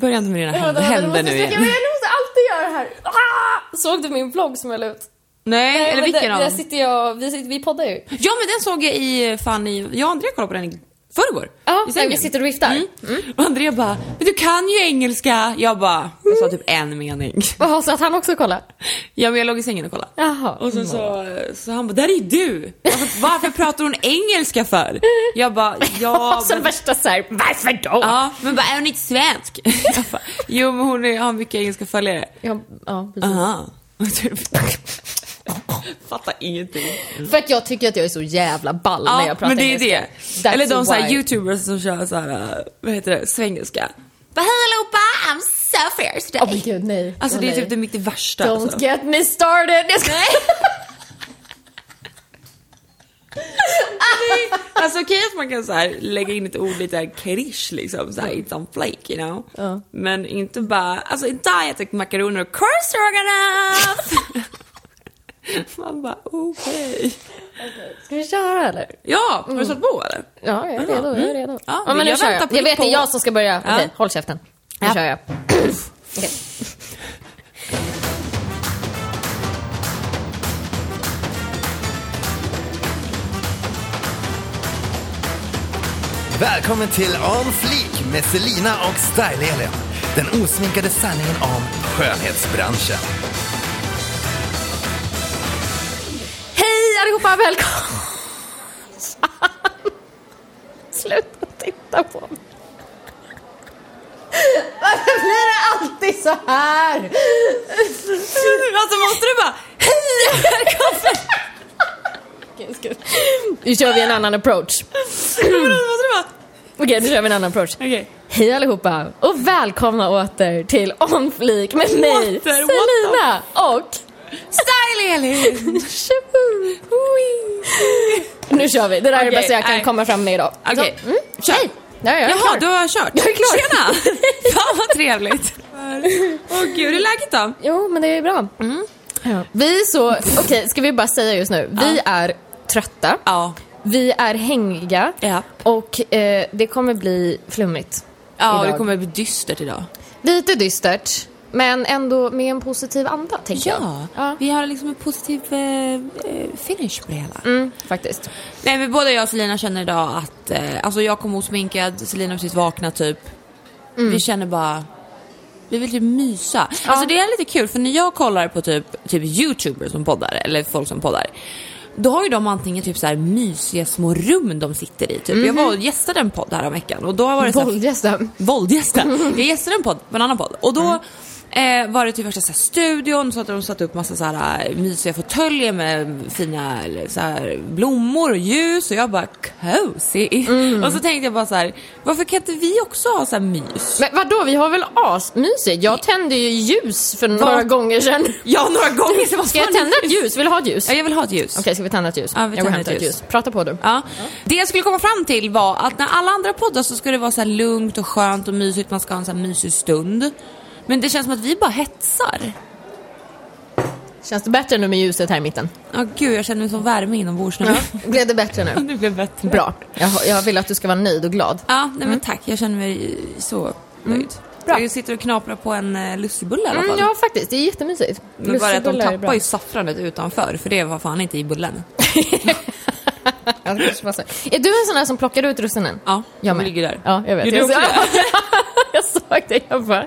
Börja inte med dina händer, händer nu igen. Jag måste alltid göra det här. Ah! Såg du min vlogg som jag la ut? Nej, Nej, eller vilken där, av där dem? sitter jag, vi, sitter, vi poddar ju. Ja men den såg jag i, fan i, jag och Andrea kollade på den förrgår. Ja, I sängen. vi sitter och viftar. Mm. Och Andrea bara, men du kan ju engelska. Jag bara, jag sa typ en mening. Jaha, så att han också kollar? Ja men jag låg i sängen och kollade. Jaha. Och sen så, så han bara, där är ju du! Varför, varför pratar hon engelska för? Jag bara, ja Alltså men, värsta såhär, varför då? ja, men bara, är hon inte svensk? Jag bara, jo men hon är, har mycket engelska följare. Ja, ja precis. Aha. Fattar ingenting. För att jag tycker att jag är så jävla ball när Ja, jag pratar men det är det. engelska. That's Eller de så här youtubers som kör så här, uh, vad heter det, svengelska. Hej allihopa, I'm so fierce today. Åh men gud, nej. Alltså Åh, det är nej. typ det mitt det värsta. Don't Alltså. get me started. Jag ska... Alltså okej att man kan så här lägga in ett ord lite här krish liksom, så här, it's on flake you know. Ja. Men inte bara, alltså idag äter jag makaroner och korv stroganoff. Man bara okej. Ska vi köra eller? Ja, har du satt på eller? Ja, jag är redo. Jag är redo. Ja, Ja, men jag nu kör jag. på Jag vet, det är jag som ska börja. Ja. Okej, håll käften. Nu Ja. kör jag. Okej. Välkommen till On Fleek med Selina och Style-Elin. Den osminkade sanningen om skönhetsbranschen. Allihopa, välkomna! Sluta titta på mig. Varför blir det alltid så här? Alltså måste du bara, hej välkommen! Nu kör vi en annan approach. Okej, nu kör vi en annan approach. okej. Hej allihopa och välkomna åter till On Fleek med mig, Selina och Style Elin! Nu kör vi, det där är det bästa jag kan nej. komma fram med idag. Okej, Så, mm, kör. Hej! Ja, jag är Jaha, klar. du har kört? Jag är klar. Tjena! Fan vad trevligt. Åh gud, hur är läget då? Jo, men det är bra. Mm. Ja. Vi är så, okej, ska vi bara säga just nu. Vi är trötta, Ja. vi är hängiga Ja. och eh, det kommer bli flummigt. Ja, idag. det kommer bli dystert idag. Lite dystert, men ändå med en positiv anda, tänker jag. Ja, Ja. vi har liksom en positiv eh, eh, finish på det hela. Mm, faktiskt. Nej men både jag och Selina känner idag att, eh, alltså jag kom osminkad, Selina precis vaknat typ. Vi känner bara, vi vill typ mysa. Alltså det är lite kul för när jag kollar på typ, typ youtubers som poddar, eller folk som poddar. Då har ju de antingen typ så här mysiga små rum de sitter i. Typ. Jag var och gästade en podd här om veckan och då var det Våldgästen. våldgästa. Jag gästade en podd, på en annan podd. Och då eh, var det typ värsta så här, studion, så att de satte upp massa så här, eh, mysiga fåtöljer med fina så här, blommor och ljus och jag bara cozy. Och så tänkte jag bara så här, varför kan inte vi också ha så här mys? Men vadå, vi har väl asmysigt? Jag tände ju ljus för några gånger sedan. Ja, några gånger. Vad Ska jag tända ett ljus? Vill du ha ett ljus? Ja, jag vill ha ett ljus. Okej, ska vi tända ett ljus? Ja, vi jag går och hämtar ett ljus. ljus. Prata på du. Ja. Det jag skulle komma fram till var att när alla andra poddar så ska det vara så lugnt och skönt och mysigt, man ska ha en så här mysig stund. Men det känns som att vi bara hetsar. Känns det bättre nu med ljuset här i mitten? Ja, gud, jag känner mig som värme inombords nu. Blev det bättre nu? Det blev bättre. Bra. Jag, jag vill att du ska vara nöjd och glad. Ja, nej men tack. Jag känner mig så nöjd. Bra. Jag sitter och knaprar på en uh, lussebulle i alla Mm, fall. ja, faktiskt. Det är jättemysigt. men bara att de tappar ju saffranet utanför, för det var fan inte i bullen. Är du en sån där som plockar ut russinen? Ja, Jag med. ligger där. Ja, jag vet. Är du jag, såg det. Jag bara...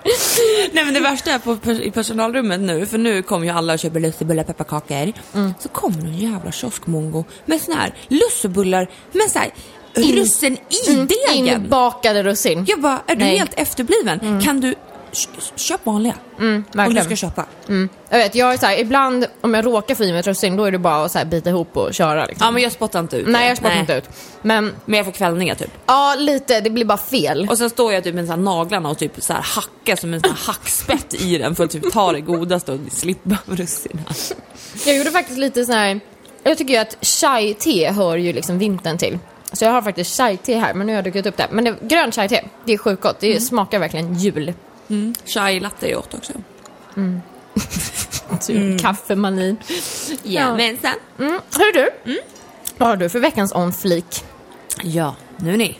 Nej men det värsta är på, i personalrummet nu, för nu kommer ju alla och köper lussebullar, pepparkakor. Mm. Så kommer någon jävla kioskmongo med såna här lussebullar med så här russin i degen. Inbakade russin. Jag bara, är du Nej. Mm. helt efterbliven? Kan du, kö- köp vanliga. Om du ska köpa. Mm. Jag vet, jag är så här, ibland om jag råkar få i mig ett russin, då är det bara att så här, bita ihop och köra. Liksom. Ja men jag spottar inte ut Nej, jag spottar inte ut. Men Men jag får kvällningar typ. ja, lite. Det blir bara fel. Och sen står jag typ med så här naglarna och typ så här hackar som en sån här hackspett i den för att typ ta det godaste och slippa russinen. Jag gjorde faktiskt lite så här. Jag tycker ju att chai-te hör ju liksom vintern till. Så jag har faktiskt chai-te här, men nu har jag druckit upp det. Men det, grön chai-te, det är sjukt gott. Det smakar verkligen jul. Mm. Chai latte är åt också. Mm. Kaffemanin. Jajamensan. Mm. Hör du? Vad har du för veckans on fleek? Ja, nu ni.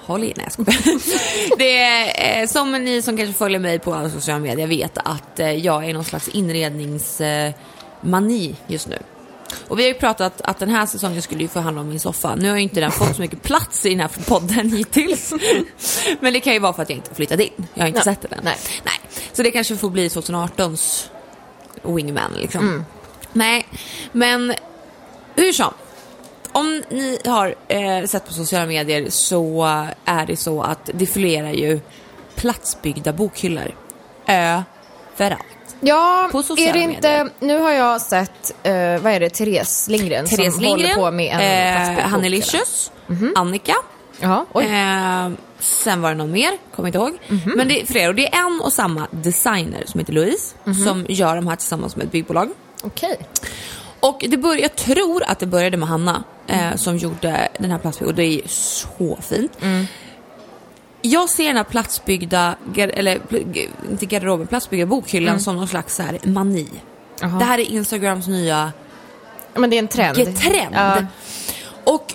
Håll i, nej jag skojar. Det är, eh, som ni som kanske följer mig på alla sociala medier vet att eh, jag är någon slags inredningsmani just nu. Och vi har ju pratat att den här säsongen skulle ju få handla om min soffa. Nu har ju inte den fått så mycket plats i den här podden hittills. Men det kan ju vara för att jag inte flyttat in. Jag har inte Nej. sett den. Nej. Nej. Så det kanske får bli 2018s wingman liksom. Mm. Nej, men hur som. Om ni har eh, sett på sociala medier så är det så att det figurerar ju platsbyggda bokhyllor överallt. Ja, På sociala är det inte... medier. Nu har jag sett, eh, vad är det, Therese Lindgren Therese som Lindgren, håller på med en eh, Hannelicious, Annika, Jaha, eh, sen var det någon mer, kommer inte ihåg. Men det är flera och det är en och samma designer som heter Louise som gör de här tillsammans med ett byggbolag. Okej. Och det bör, jag tror att det började med Hanna eh, som gjorde den här platsbygg och det är så fint. Jag ser den här platsbyggda, eller inte garderoben, platsbyggda bokhyllan som någon slags så här mani. Jaha. Det här är Instagrams nya Men det är en trend. trend. Ja. Och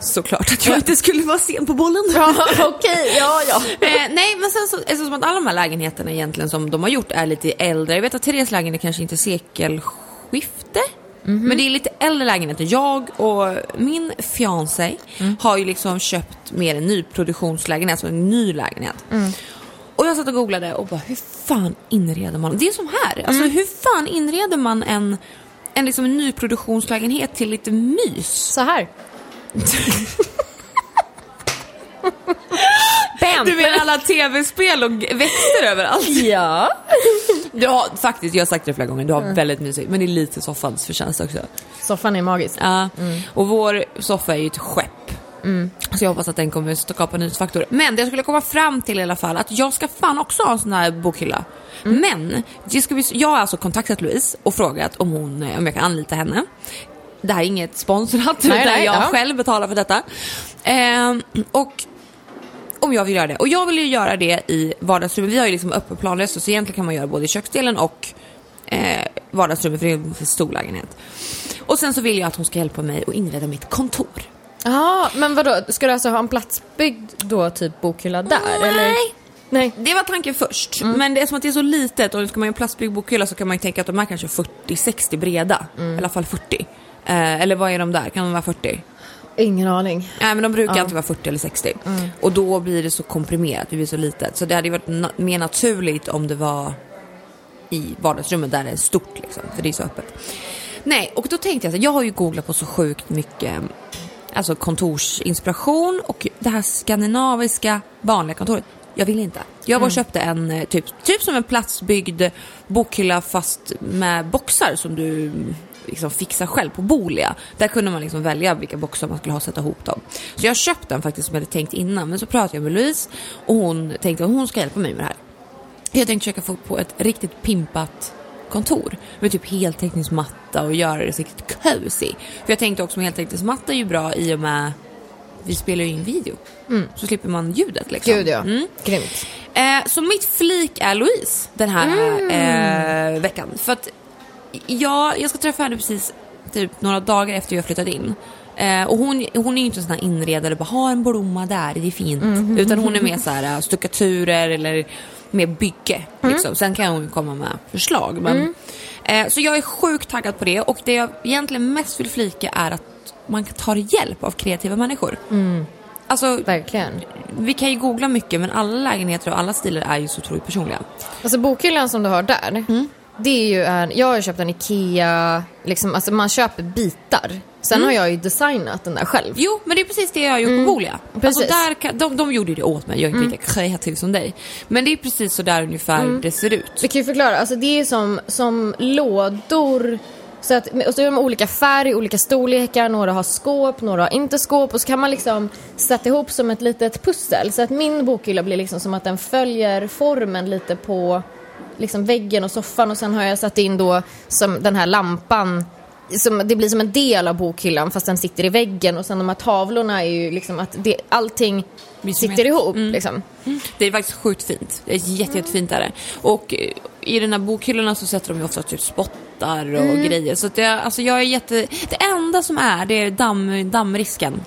såklart att jag inte skulle vara sen på bollen. Ja, okej, ja, ja. Eh, nej, men sen så är det som att alla de här lägenheterna egentligen som de har gjort är lite äldre. Jag vet att Therese lägenhet kanske inte är sekelskifte. Men det är lite äldre lägenheter. Jag och min fiancé har ju liksom köpt mer en nyproduktionslägenhet, alltså en ny lägenhet. Och jag satt och googlade och bara, hur fan inreder man? Det är som här, alltså hur fan inreder man en, en, liksom en nyproduktionslägenhet till lite mys? Så här. Bam! Du menar alla tv-spel och växter överallt? Ja. Du har, faktiskt, jag har sagt det flera gånger, du har väldigt mysigt. Men det är lite soffans förtjänst också. Soffan är magisk. Ja. Och vår soffa är ju ett skepp. Så jag hoppas att den kommer skapa nyhetsfaktor. Men det jag skulle komma fram till i alla fall, att jag ska fan också ha en sån här bokhylla. Men, det ska vi, jag har alltså kontaktat Louise och frågat om, hon, eh, om jag kan anlita henne. Det här är inget sponsrat, utan jag ja. själv betalar för detta. Ehm, och om jag vill göra det. Och jag vill ju göra det i vardagsrummet. Vi har ju liksom öppen planlöst så egentligen kan man göra både i köksdelen och eh, vardagsrummet för det är en för stor lägenhet. Och sen så vill jag att hon ska hjälpa mig att inreda mitt kontor. Ja, men vadå, ska du alltså ha en platsbyggd då typ bokhylla där? Eller? Nej. Nej. Det var tanken först, men det är som att det är så litet och ska man göra en plastbyggd bokhylla så kan man ju tänka att de är kanske 40-60 breda. I alla fall 40. Eh, eller vad är de där? Kan de vara 40? Ingen aning. Nej men de brukar alltid vara 40 eller 60. Och då blir det så komprimerat, det blir så litet. Så det hade ju varit na- mer naturligt om det var i vardagsrummet där det är stort liksom, för det är så öppet. Nej, och då tänkte jag så jag har ju googlat på så sjukt mycket alltså kontorsinspiration och det här skandinaviska vanliga kontoret. Jag vill inte. Jag bara köpte en eh, typ, typ som en platsbyggd bokhylla fast med boxar som du liksom fixar själv på Bolia. Där kunde man liksom välja vilka boxar man skulle ha och sätta ihop dem. Så jag köpte den faktiskt som jag hade tänkt innan. Men så pratade jag med Louise och hon tänkte att hon ska hjälpa mig med det här. Jag tänkte försöka få på ett riktigt pimpat kontor med typ heltäckningsmatta och göra det riktigt cozy. För jag tänkte också med heltäckningsmatta är ju bra i och med vi spelar ju in video. Så slipper man ljudet liksom. Gud ja. Mm. Grymt. Eh, så mitt flik är Louise den här eh, veckan. För att jag, jag ska träffa henne precis typ några dagar efter jag flyttat in. Eh, och hon, hon är ju inte en sån här inredare, bara ha en blomma där, det är fint. Utan hon är mer så här eh, stuckaturer eller mer bygge. Liksom. Sen kan hon komma med förslag. Men, eh, så jag är sjukt taggad på det och det jag egentligen mest vill flika är att man tar hjälp av kreativa människor. Alltså, Verkligen. vi kan ju googla mycket men alla lägenheter och alla stilar är ju så otroligt personliga. Alltså bokhyllan som du har där, Mm. Det är ju en, jag har ju köpt en IKEA, liksom, alltså man köper bitar. Sen har jag ju designat den där själv. Jo, men det är precis det jag har gjort på Bolia. Alltså där de, de gjorde det åt mig, jag är inte lika kreativ som dig. Men det är precis så där ungefär det ser ut. Vi kan ju förklara, alltså det är som, som lådor. Så att, och så är de olika färg, olika storlekar, några har skåp, några har inte skåp och så kan man liksom sätta ihop som ett litet pussel. Så att min bokhylla blir liksom som att den följer formen lite på liksom väggen och soffan och sen har jag satt in då som den här lampan som, det blir som en del av bokhyllan fast den sitter i väggen och sen de här tavlorna är ju liksom att det, allting sitter ihop liksom. Det är faktiskt sjukt fint. Det är jätte, jättefint är det. Och eh, i den här bokhyllorna så sätter de ju ofta typ spottar och grejer. Så det, alltså jag är jätte... Det enda som är, det är damm, dammrisken.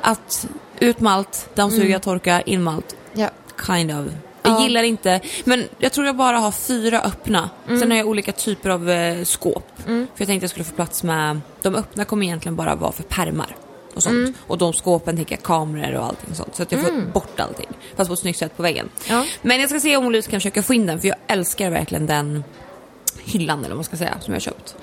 att ut malt, dammsuga, torka, in malt. Ja. Kind of. Jag Ja. gillar inte, men jag tror jag bara har fyra öppna. Sen har jag olika typer av eh, skåp. För jag tänkte jag skulle få plats med, de öppna kommer egentligen bara vara för pärmar och sånt. Och de skåpen tänker jag kameror och allting sånt. Så att jag får bort allting. Fast på ett snyggt sätt på väggen. Ja. Men jag ska se om Louise kan försöka få in den för jag älskar verkligen den hyllan eller vad man ska säga som jag har köpt.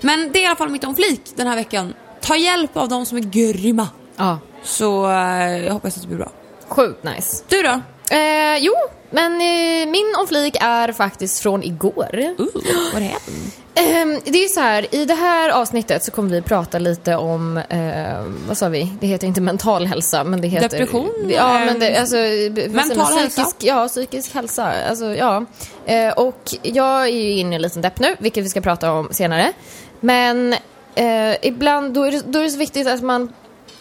Men det är i alla fall mitt om flik den här veckan. Ta hjälp av de som är grymma. ja. Så eh, jag hoppas att det blir bra. Sjukt nice. Du då? Eh, jo, men eh, min om flik är faktiskt från igår. Ooh, what happened? Ehm, det är så här, i det här avsnittet så kommer vi prata lite om, eh, vad sa vi, det heter inte mental hälsa men det heter... Depression, Ja, eh, men det, alltså... vad säger man? mental hälsa? psykisk, Ja, psykisk hälsa. Alltså, ja. Eh, och jag är ju inne i en liten depp nu, vilket vi ska prata om senare. Men eh, ibland, då är, det, då är det så viktigt att man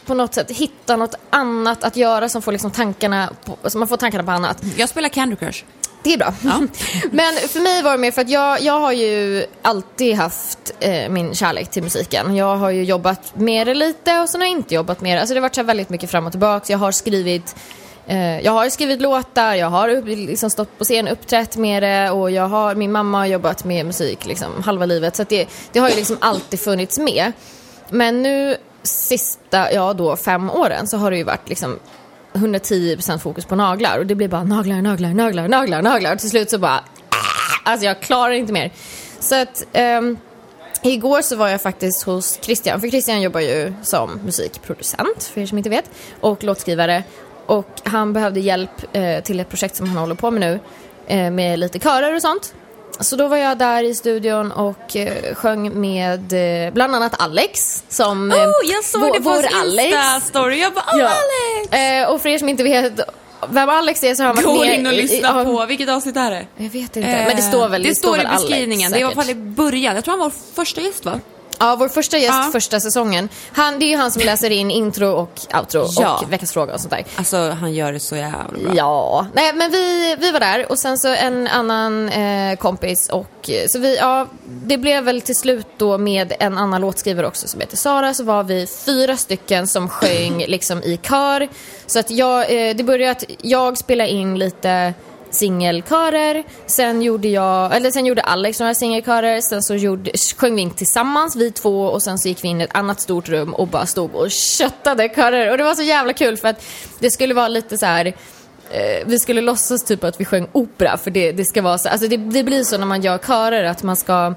på något sätt hittar något annat att göra som får liksom tankarna på, så man får tankarna på annat. Jag spelar Candy Crush. Det är bra. Ja. Men för mig var det mer för att jag, jag har ju alltid haft eh, min kärlek till musiken. Jag har ju jobbat med det lite och sen har jag inte jobbat med det. Alltså det har varit så väldigt mycket fram och tillbaka. Jag har skrivit eh, jag har skrivit låtar, jag har upp, liksom stått på scen, uppträtt med det och jag har, min mamma har jobbat med musik liksom, halva livet. Så det, det har ju liksom alltid funnits med. Men nu sista, ja då fem åren så har det ju varit liksom 110% fokus på naglar och det blir bara naglar, naglar, naglar, naglar, naglar och till slut så bara ah! alltså jag klarar inte mer. Så att um, igår så var jag faktiskt hos Christian, för Christian jobbar ju som musikproducent för er som inte vet och låtskrivare och han behövde hjälp eh, till ett projekt som han håller på med nu eh, med lite körer och sånt. Så då var jag där i studion och eh, sjöng med eh, bland annat Alex som eh, Oh, jag såg vår- det på vår hans Insta-story. Jag bara, oh Ja. Alex! Eh, och för er som inte vet vem Alex är så har han varit Gå med in och i- lyssna ja, på, vilket avsnitt är det? Jag vet inte, men det står väl Det, står i väl Alex, beskrivningen, det är i alla säkert. fall i början. Jag tror han var första gäst va? Ja, vår första gäst Ja. första säsongen. Han, det är ju han som läser in intro och outro Ja. och veckans fråga och sånt där. Alltså han gör det så jävla bra. Ja, nej men vi, vi var där och sen så en annan eh, kompis och eh, så vi, ja, det blev väl till slut då med en annan låtskrivare också som heter Sara så var vi fyra stycken som sjöng liksom i kör. Så att jag, eh, det började att jag spelade in lite singelkörer, sen gjorde jag, eller sen gjorde Alex några singelkörer, sen så gjorde, sjöng vi in tillsammans vi två och sen så gick vi in i ett annat stort rum och bara stod och köttade körer och det var så jävla kul för att det skulle vara lite så här eh, vi skulle låtsas typ att vi sjöng opera för det, det ska vara så, alltså det, det blir så när man gör körer att man ska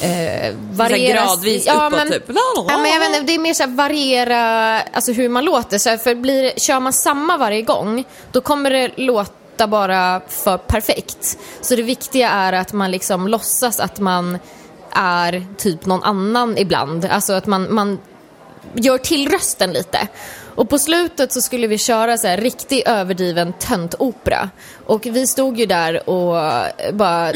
eh, variera... gradvis uppåt, men, typ. Ja, men jag vet inte, det är mer så här variera alltså hur man låter. Så här, för blir, kör man samma varje gång, då kommer det låta bara för perfekt. Så det viktiga är att man liksom låtsas att man är typ någon annan ibland. Alltså att man, man gör till rösten lite. Och på slutet så skulle vi köra så här riktig överdriven töntopera. Och vi stod ju där och bara...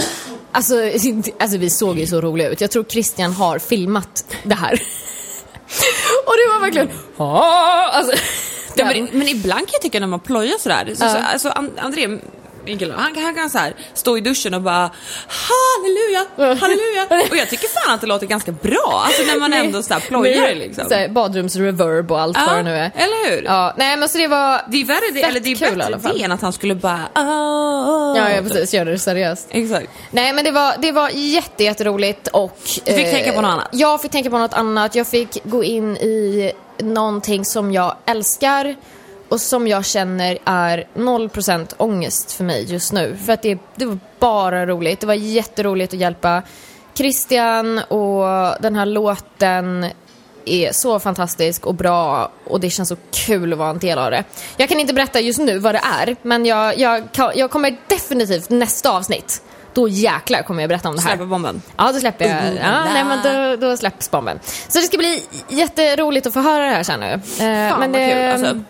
Alltså, alltså vi såg ju så roliga ut. Jag tror Christian har filmat det här. Och det var verkligen... Alltså, Ja, men, men ibland kan jag tycka när man plojar sådär, så, Ja. så, alltså And- André, han, han kan så här, stå i duschen och bara halleluja, halleluja. Och jag tycker fan att det låter ganska bra, alltså när man ändå så här plojar liksom. så badrumsreverb och allt Ja, vad det nu är. eller hur? Ja, nej men så det var... Det är värre det, eller det är kul bättre det än att han skulle bara ah, Ja, ja precis, gör det seriöst. Exakt. Nej men det var, det var jätte, jätteroligt och... Du fick tänka på något annat? Jag fick tänka på något annat. Jag fick gå in i någonting som jag älskar och som jag känner är 0% ångest för mig just nu. För att det, det var bara roligt. Det var jätteroligt att hjälpa Christian och den här låten är så fantastisk och bra och det känns så kul att vara en del av det. Jag kan inte berätta just nu vad det är, men jag, jag, jag kommer definitivt nästa avsnitt, då jäklar kommer jag berätta om det här. Släppa bomben. Ja, då släpper jag. Mm, Ja, nej, men då, då släpps bomben. Så det ska bli jätteroligt att få höra det här sen nu. Eh, Fan, men vad det, kul, alltså.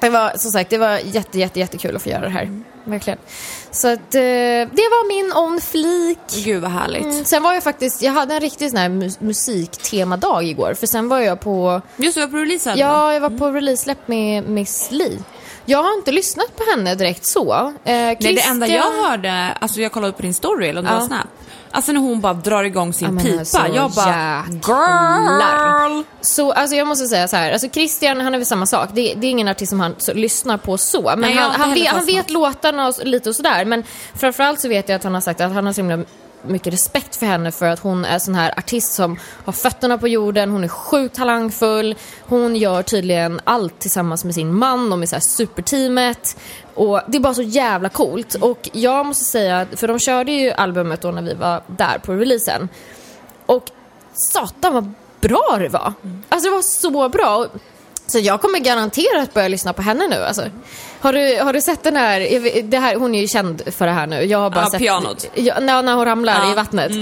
det var som sagt, det var jätte, jätte, jättekul att få göra det här. Verkligen. Så att eh, det var min on flik. Gud vad härligt. Mm, Sen var jag faktiskt, jag hade en riktig sån här mus- musiktemadag igår. För sen var jag på, Just det, var på releasen. ja jag var på release-släpp med Miss Li. Jag har inte lyssnat på henne direkt så. Eh, Nej, det enda jag hörde, alltså jag kollade upp på din story eller om det Ja. var Snap. Alltså när hon bara drar igång sin Ja, pipa. alltså, jag bara, jäklar. girl! Så alltså jag måste säga så här, alltså Christian han är väl samma sak. Det, det är ingen artist som han så, lyssnar på så. Men Nej, han, han, vet, han vet låtarna och lite och sådär. Men framförallt så vet jag att han har sagt att han har så himla mycket respekt för henne för att hon är sån här artist som har fötterna på jorden, hon är sjukt talangfull, hon gör tydligen allt tillsammans med sin man, de är så här superteamet. Och det är bara så jävla coolt. Och jag måste säga, för de körde ju albumet då när vi var där på releasen. Och satan vad bra det var. Alltså det var så bra. Så jag kommer garanterat börja lyssna på henne nu. Alltså. Har, du, har du sett den här, det här, hon är ju känd för det här nu. Jag har bara Ja, sett, pianot. Ja, när, hon ramlar Ja, i vattnet.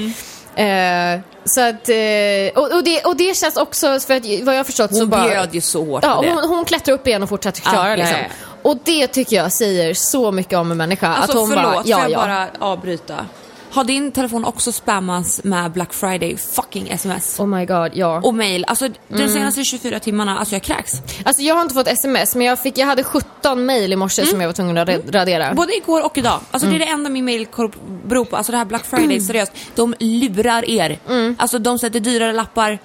Eh, så att, eh, och, och, det, och det känns också, för att vad jag har förstått så Hon bara... bjöd ju så hårt Ja, hon, hon klättrar upp igen och fortsätter köra ja, liksom. ja. Och det tycker jag säger så mycket om en människa. Alltså att hon förlåt, bara, ja, får jag ja. bara avbryta? Har din telefon också spammats med Black Friday fucking sms? Oh my god, ja. Och mail. Alltså Mm. de senaste 24 timmarna, alltså jag kräks. Alltså jag har inte fått sms men jag, fick, jag hade 17 mail i morse som jag var tvungen att ra- radera. Både igår och idag. Alltså Mm. det är det enda min mail kor- beror på. Alltså det här Black Friday, seriöst. De lurar er. Mm. Alltså de sätter dyrare lappar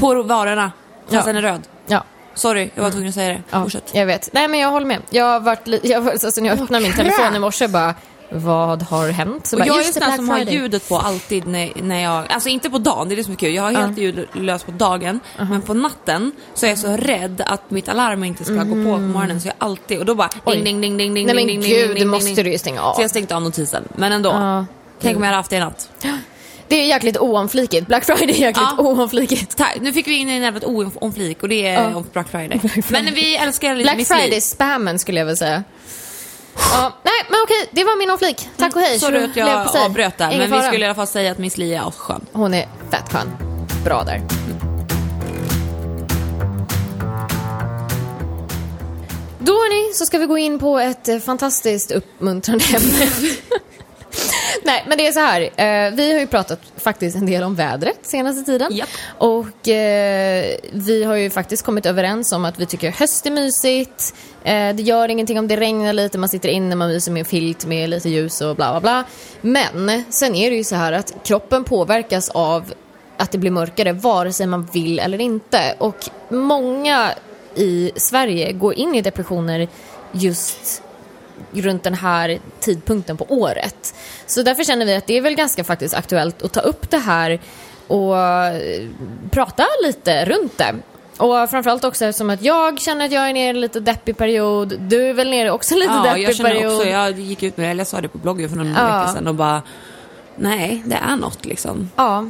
på varorna fast Ja. den är röd. Ja. Sorry, jag var tvungen att säga det. Ja, Fortsätt. jag vet. Nej men jag håller med. Jag har varit jag, alltså, när jag öppnade min telefon i morse bara, vad har hänt? Så Och bara, jag är Black som har Friday. ljudet på alltid när, när jag, alltså inte på dagen, det är det som är kul. Jag har helt ljud löst på dagen, men på natten så är jag så rädd att mitt alarm inte ska gå på på morgonen så jag alltid, och då bara Oj. ding ding ding ding ding Nej men ding ding gud, ding ding, måste ding. du ju stänga av. Så jag stängt av notisen, men ändå. Ja. Tänk om jag hade haft det i natt. Det är jäkligt oomflikigt. Black Friday är jäkligt Ja. oomflikigt. Tack. Nu fick vi in en jävla oomflik och det är Ja. om Black Friday. Men vi älskar lite Black. Friday-spammen skulle jag vilja säga. Ja, nej men okej, det var min omflik. Tack och hej. Sorry att jag avbröt där, Ingen men vi fara. skulle i alla fall säga att Miss Li är asskön. Hon är fett skön. Bra där. Då hörni, så ska vi gå in på ett eh, fantastiskt uppmuntrande ämne. Nej, men det är så här. Eh, vi har ju pratat faktiskt en del om vädret senaste tiden. Japp. Och eh, vi har ju faktiskt kommit överens om att vi tycker höst är mysigt. Eh, det gör ingenting om det regnar lite, man sitter inne, man myser med en filt med lite ljus och bla bla bla. Men sen är det ju så här att kroppen påverkas av att det blir mörkare vare sig man vill eller inte. Och många i Sverige går in i depressioner just runt den här tidpunkten på året. Så därför känner vi att det är väl ganska faktiskt aktuellt att ta upp det här och eh, prata lite runt det. Och framförallt också eftersom att jag känner att jag är nere i en lite deppig period. Du är väl nere också i en lite Ja, deppig jag känner period. också, jag gick ut med det, eller jag sa det på bloggen för någon Ja. vecka sedan och bara Nej, det är något liksom. Ja,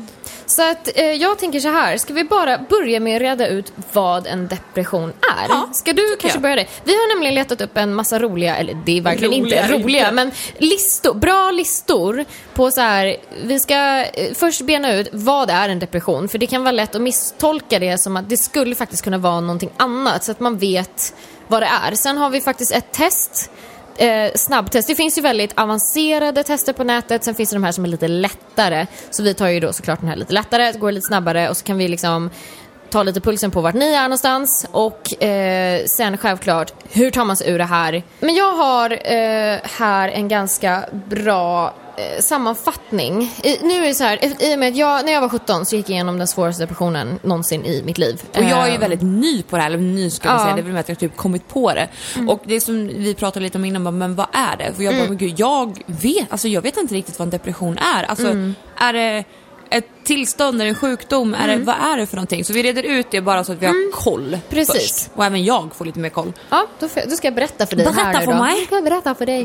så att eh, jag tänker så här. Ska vi bara börja med att reda ut vad en depression är? Ja, Ska du kanske jag. börja det? Vi har nämligen letat upp en massa roliga, eller det är verkligen Roliga, inte roliga, inte. men listor, bra listor på så här. Vi ska eh, först bena ut vad är en depression? För det kan vara lätt att misstolka det som att det skulle faktiskt kunna vara någonting annat så att man vet vad det är. Sen har vi faktiskt ett test eh, snabbtest. Det finns ju väldigt avancerade tester på nätet, sen finns det de här som är lite lättare. Så vi tar ju då såklart den här lite lättare, går lite snabbare och så kan vi liksom ta lite pulsen på vart ni är någonstans och eh, sen självklart, hur tar man sig ur det här? Men jag har eh, här en ganska bra sammanfattning. I, nu är det så här, i och med att jag, när jag var 17 så gick jag igenom den svåraste depressionen någonsin i mitt liv. Och jag är ju Eh, väldigt ny på det här, eller ny ska man Ja. säga, det är väl med att jag typ kommit på det. Och det som vi pratade lite om innan, men vad är det? För jag bara, men gud, jag vet, alltså jag vet inte riktigt vad en depression är. Alltså, är det tillstånd, är det en sjukdom, är det, vad är det för någonting? Så vi reder ut det bara så att vi har koll Precis. först. Och även jag får lite mer koll. Ja, då, får då ska jag berätta för dig Berätta här nu för då. mig. Jag ska berätta för dig.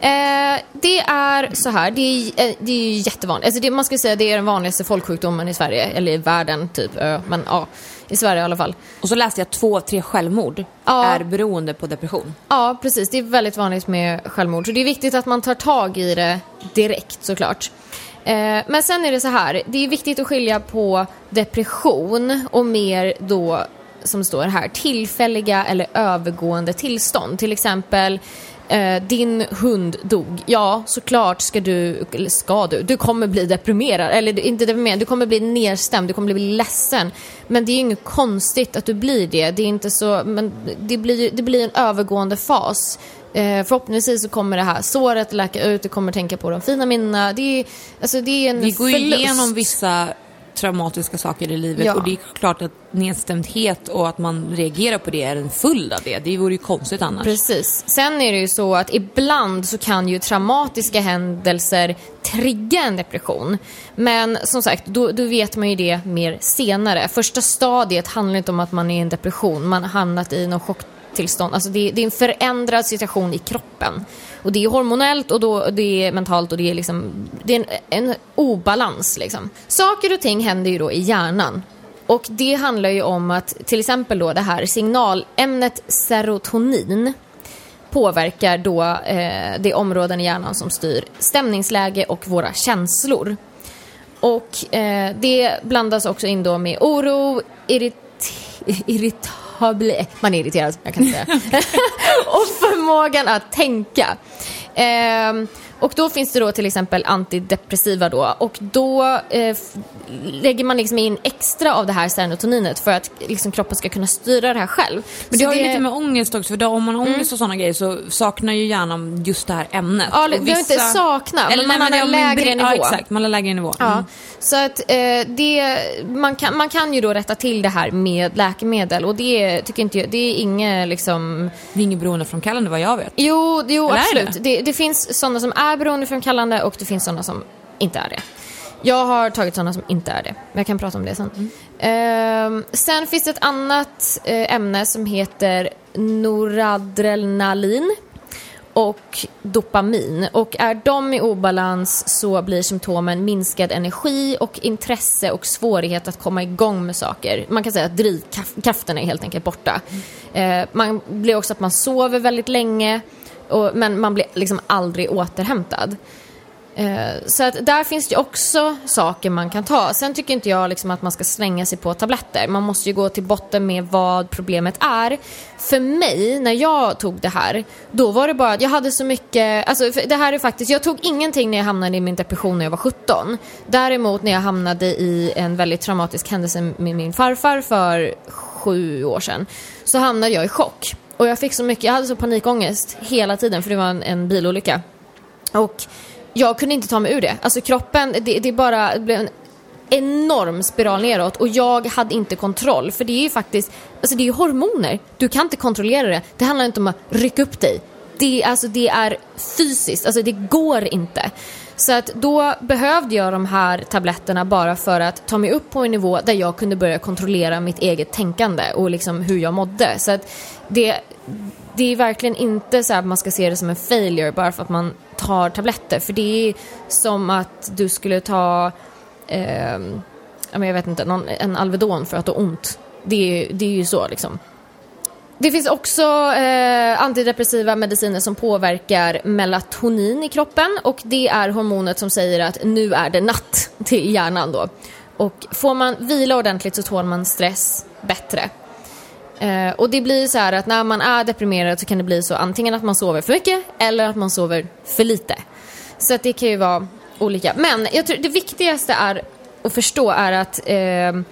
Eh, det är så här, det är, eh, det är jättevanligt. Alltså det, man ska säga det är den vanligaste folksjukdomen i Sverige, eller i världen typ. Eh, men ja, i Sverige i alla fall. Och så läste jag två, tre självmord Ja. är beroende på depression. Ja, precis. Det är väldigt vanligt med självmord. Så det är viktigt att man tar tag i det direkt såklart. Eh, men sen är det så här, det är viktigt att skilja på depression och mer då, som det står här, tillfälliga eller övergående tillstånd. Till exempel Eh, din hund dog. Ja, såklart ska du, eller ska du, du kommer bli deprimerad. Eller inte deprimerad, du kommer bli nedstämd, du kommer bli ledsen. Men det är ju inget konstigt att du blir det. Det är inte så, men det blir, det blir en övergående fas. Eh, förhoppningsvis så kommer det här såret läka ut, du kommer tänka på de fina minnena. Det är, alltså det är en Vi går förlust. igenom vissa traumatiska saker i livet Ja. och det är klart att nedstämdhet och att man reagerar på det är en följd av det. Det vore ju konstigt annars. Precis. Sen är det ju så att ibland så kan ju traumatiska händelser trigga en depression. Men som sagt, då, då vet man ju det mer senare. Första stadiet handlar inte om att man är i en depression. Man har hamnat i någon tillstånd. Alltså det, det är en förändrad situation i kroppen. Och det är hormonellt och då, det är mentalt och det är, liksom, det är en, en obalans. Liksom. Saker och ting händer ju då i hjärnan. Och det handlar ju om att till exempel då det här signalämnet serotonin påverkar då eh, de områden i hjärnan som styr stämningsläge och våra känslor. Och eh, det blandas också in då med oro, irrit irritabel... Man är irriterad, jag kan inte säga. och förmågan att tänka. Ehm, och då finns det då till exempel antidepressiva då och då eh, lägger man liksom in extra av det här serotoninet för att liksom kroppen ska kunna styra det här själv. Men det Så har ju lite med ångest också, för då, om man har ångest och sådana grejer så saknar ju hjärnan just det här ämnet. Ja, det behöver inte sakna, men Eller, man nej, har en det lägre nivå. Ja, exakt. Man har lägre nivå. Ja, Mm. så att eh, det, man, kan, man kan ju då rätta till det här med läkemedel och det tycker inte jag, det är inget liksom Det är inget beroendeframkallande vad jag vet. Jo, jo Eller absolut. det? Det? Det, finns sådana som är beroendeframkallande och det finns sådana som inte är det. Jag har tagit sådana som inte är det, men jag kan prata om det sen. Mm. Ehm, sen finns det ett annat eh, ämne som heter noradrenalin och dopamin. Och är de i obalans så blir symptomen minskad energi och intresse och svårighet att komma igång med saker. Man kan säga att drivkraften är helt enkelt borta. Eh, man blir också att man sover väldigt länge och, men man blir liksom aldrig återhämtad. Eh, Så att där finns det ju också saker man kan ta. Sen tycker inte jag liksom att man ska slänga sig på tabletter. Man måste ju gå till botten med vad problemet är. För mig, när jag tog det här, då var det bara att jag hade så mycket... Alltså det här är faktiskt... Jag tog ingenting när jag hamnade i min depression när jag var 17. Däremot när jag hamnade i en väldigt traumatisk händelse med min farfar för sju år sedan, så hamnade jag i chock. Och jag fick så mycket, jag hade så panikångest hela tiden för det var en, en bilolycka. Och jag kunde inte ta mig ur det. Alltså kroppen, det, det bara det blev en enorm spiral neråt och jag hade inte kontroll. För det är ju faktiskt, alltså det är ju hormoner. Du kan inte kontrollera det. Det handlar inte om att rycka upp dig. Det, alltså det är fysiskt, alltså det går inte. Så att då behövde jag de här tabletterna bara för att ta mig upp på en nivå där jag kunde börja kontrollera mitt eget tänkande och liksom hur jag mådde. Så att det, det är verkligen inte så att man ska se det som en failure bara för att man tar tabletter. För det är som att du skulle ta, eh, jag vet inte, någon, en Alvedon för att du har ont. Det är, det är ju så liksom. Det finns också eh, antidepressiva mediciner som påverkar melatonin i kroppen och det är hormonet som säger att nu är det natt till hjärnan då. Och får man vila ordentligt så tål man stress bättre. Eh, och det blir så här att när man är deprimerad så kan det bli så antingen att man sover för mycket eller att man sover för lite. Så att det kan ju vara olika. Men jag tror det viktigaste är att förstå är att eh,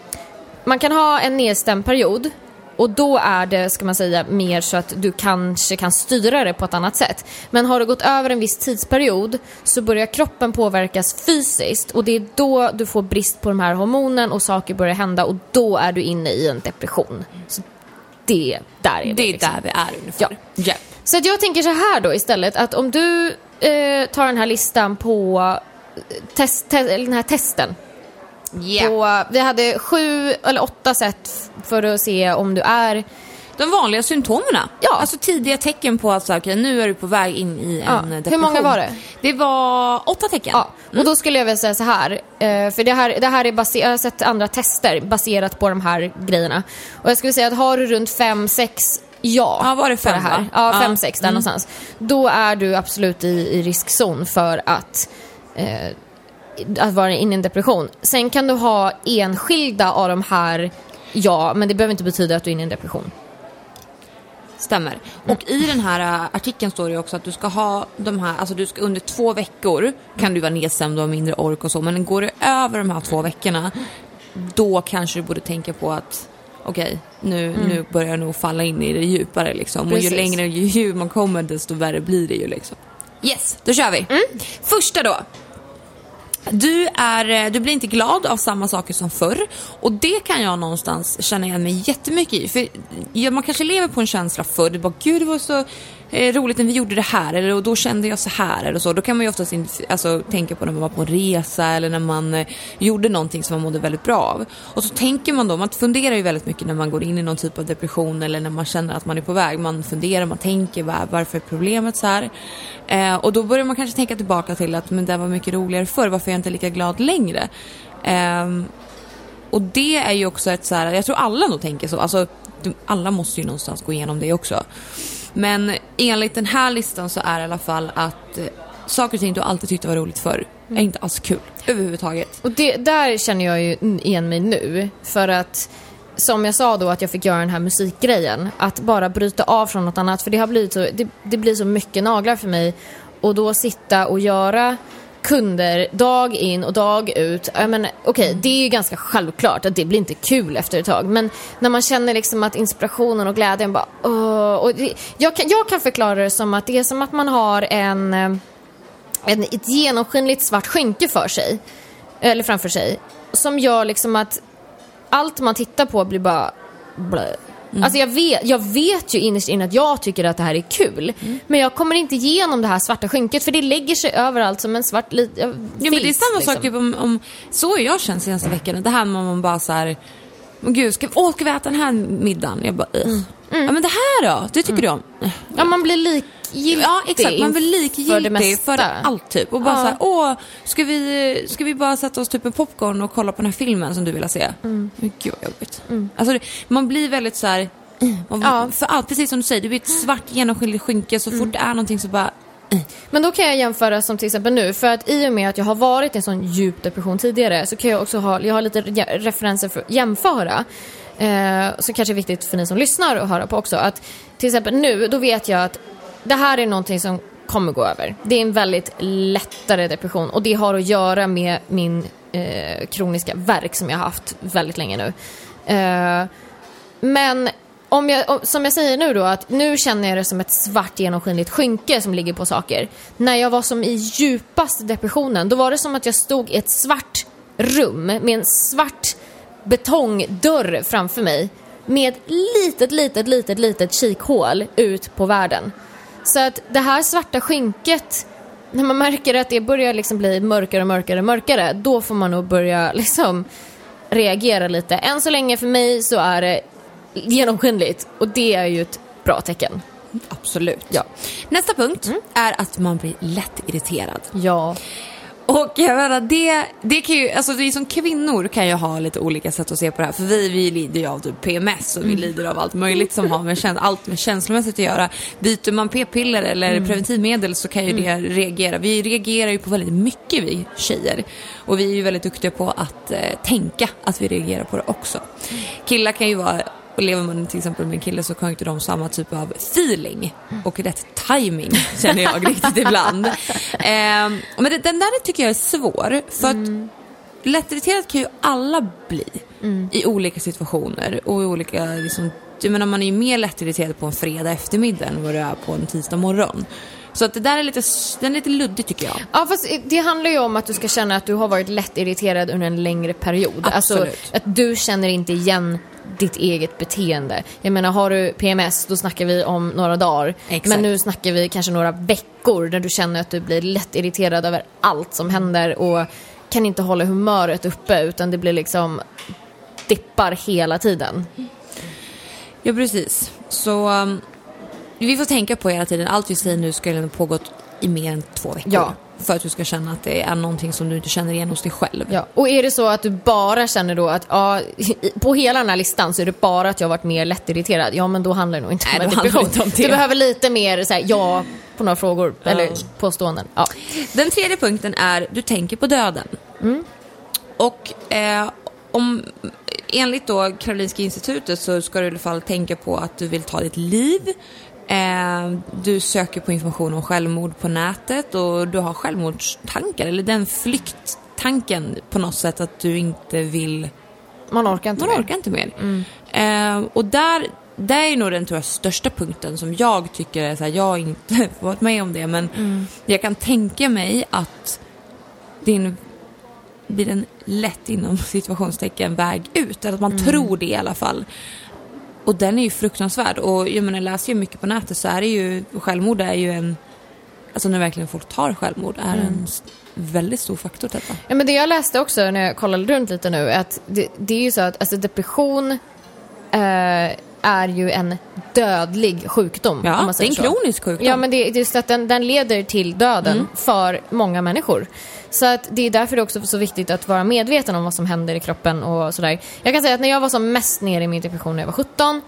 man kan ha en nedstämd period och då är det, ska man säga, mer så att du kanske kan styra det på ett annat sätt. Men har det gått över en viss tidsperiod så börjar kroppen påverkas fysiskt och det är då du får brist på de här hormonen och saker börjar hända och då är du inne i en depression. Så det, där är vi. Det är liksom. där vi är ungefär. Ja. Så att jag tänker så här då istället att om du eh, tar den här listan på eh, test, te, den här testen. På, vi hade sju eller åtta sätt för att se om du är De vanliga symptomen. Ja. Alltså tidiga tecken på att så, okej, nu är du på väg in i Ja. en Hur depression. många var det? Det var åtta tecken. Ja, och då skulle jag vilja säga så här. eh, För det här, det här är baserat, jag har sett andra tester baserat på de här grejerna. Och jag skulle säga att har du runt fem, sex ja, Ja, var det fem, här. va? Ja, Ja. fem, sex där Mm. någonstans. Då är du absolut i, i riskzon för att eh, att vara inne i en depression. Sen kan du ha enskilda av de här ja, men det behöver inte betyda att du är inne i en depression. Stämmer. Och i den här äh, artikeln står det också att du ska ha de här, alltså du ska under två veckor kan du vara nedstämd och ha mindre ork och så, men går det över de här två veckorna, då kanske du borde tänka på att okej, nu, nu börjar jag nog falla in i det djupare liksom. Och ju Precis. längre ju djup man kommer, desto värre blir det ju liksom. Yes, då kör vi. Första då. Du, är, eh, du blir inte glad av samma saker som förr och det kan jag någonstans känna igen mig jättemycket i. För man kanske lever på en känsla förr, du bara gud det var så eh, roligt när vi gjorde det här eller och då kände jag så här eller så. Då kan man ju oftast in, alltså, tänka på när man var på en resa eller när man eh, gjorde någonting som man mådde väldigt bra av. Och så tänker man då, man funderar ju väldigt mycket när man går in i någon typ av depression eller när man känner att man är på väg. Man funderar, man tänker var, varför är problemet så här? Eh, och då börjar man kanske tänka tillbaka till att men det var mycket roligare förr, varför är jag inte lika glad längre? Ehm, och det är ju också ett så här, jag tror alla nog tänker så, alltså alla måste ju någonstans gå igenom det också. Men enligt den här listan så är det i alla fall att eh, saker och ting du alltid tyckte var roligt förr är inte alls kul överhuvudtaget. Och det, där känner jag ju igen mig nu. För att, som jag sa då, att jag fick göra den här musikgrejen. Att bara bryta av från något annat. För det har blivit så, det, det blir så mycket naglar för mig. Och då sitta och göra kunder dag in och dag ut. Jag menar, Okej, det är ju ganska självklart att det blir inte kul efter ett tag. Men när man känner liksom att inspirationen och glädjen bara... Åh, och det, jag, kan, jag kan förklara det som att det är som att man har en... eh, en, ett genomskinligt svart skynke för sig, eller framför sig, som gör liksom att allt man tittar på blir bara blö. Alltså jag vet, jag vet ju innerst inne att jag tycker att det här är kul. Men jag kommer inte igenom det här svarta skynket för det lägger sig överallt som en svart lit, ja, men det är samma liksom. sak typ om, om, så jag känt senaste veckan. Det här med man bara så här, gud, ska, åh, ska vi äta den här middagen? Jag bara, "Ugh." Mm. Ja men det här då? Det tycker du om? Ja, man blir likgiltig Ja exakt, man blir för det likgiltig mesta. för, allt typ. Och bara Ja. så här, åh, ska vi, ska vi bara sätta oss typ med popcorn och kolla på den här filmen som du vill se? Mm. Men gud vad jobbigt. Alltså, det, man blir väldigt så här, man, Ja. för allt, precis som du säger, det blir ett svart genomskinligt skynke så fort det är någonting så bara, Men då kan jag jämföra som till exempel nu, för att i och med att jag har varit i en sån djup depression tidigare så kan jag också ha, jag har lite re- referenser för att jämföra. Eh, så kanske är viktigt för ni som lyssnar att höra på också att till exempel nu, då vet jag att det här är någonting som kommer gå över. Det är en väldigt lättare depression och det har att göra med min eh, kroniska värk som jag har haft väldigt länge nu. Eh, men om jag, som jag säger nu då, att nu känner jag det som ett svart genomskinligt skynke som ligger på saker. När jag var som i djupaste depressionen, då var det som att jag stod i ett svart rum med en svart betongdörr framför mig. Med ett litet, litet, litet, litet kikhål ut på världen. Så att det här svarta skynket, när man märker att det börjar liksom bli mörkare och mörkare och mörkare, då får man nog börja liksom reagera lite. Än så länge för mig så är det genomskinligt och det är ju ett bra tecken. absolut. Ja. Nästa punkt är att man blir lätt irriterad. Ja. Och jag menar, det, det kan ju, alltså vi som kvinnor kan ju ha lite olika sätt att se på det här. För vi, vi lider ju av typ PMS och vi lider av allt möjligt som har med, käns- allt med känslomässigt att göra. Byter man p-piller eller preventivmedel så kan ju det reagera. Vi reagerar ju på väldigt mycket vi tjejer. Och vi är ju väldigt duktiga på att eh, tänka att vi reagerar på det också. Killar kan ju vara och lever man till exempel med en kille så har inte de samma typ av feeling och rätt timing känner jag riktigt ibland. Ehm, men den där tycker jag är svår för att lättirriterad kan ju alla bli i olika situationer och i olika liksom, jag menar man är ju mer lättirriterad på en fredag eftermiddag än vad du är på en tisdag morgon. Så att det där är lite, den är lite luddig tycker jag. Ja, fast det handlar ju om att du ska känna att du har varit lätt irriterad under en längre period. Alltså Absolut. att du känner inte igen ditt eget beteende. Jag menar, har du PMS, då snackar vi om några dagar. Exakt. Men nu snackar vi kanske några veckor där du känner att du blir lätt irriterad över allt som händer och kan inte hålla humöret uppe utan det blir liksom dippar hela tiden. Ja, precis. Så um, vi får tänka på hela tiden, allt vi säger nu skulle ha pågått i mer än två veckor. Ja. För att du ska känna att det är någonting som du inte känner igen hos dig själv. Ja, och är det så att du bara känner då att ja, på hela den här listan så är det bara att jag har varit mer lättirriterad, ja men då handlar det nog inte Nej, om en depression. inte om det. Du behöver lite mer så här, ja på några frågor, eller påståenden. Ja. Den tredje punkten är, du tänker på döden. Mm. Och eh, om, enligt då Karolinska institutet så ska du i alla fall tänka på att du vill ta ditt liv. Eh, du söker på information om självmord på nätet och du har självmordstankar eller den flykttanken på något sätt att du inte vill Man orkar inte man mer. orkar inte mer. Eh, och där, där är nog den tror jag, största punkten som jag tycker är så här, jag har inte varit med om det, men jag kan tänka mig att din blir en lätt inom situationstecken väg ut, eller att man tror det i alla fall. Och den är ju fruktansvärd och jag menar, läser ju mycket på nätet så är det ju, självmord är ju en, alltså när verkligen folk tar självmord, är en s- väldigt stor faktor detta. Ja, men det jag läste också när jag kollade runt lite nu att det, det är ju så att alltså, depression eh, är ju en dödlig sjukdom. Ja, det är en så. kronisk sjukdom. Ja, men det, det är just att den, den leder till döden Mm. för många människor. Så att det är därför det är också så viktigt att vara medveten om vad som händer i kroppen och sådär. Jag kan säga att när jag var som mest nere i min depression när jag var 17,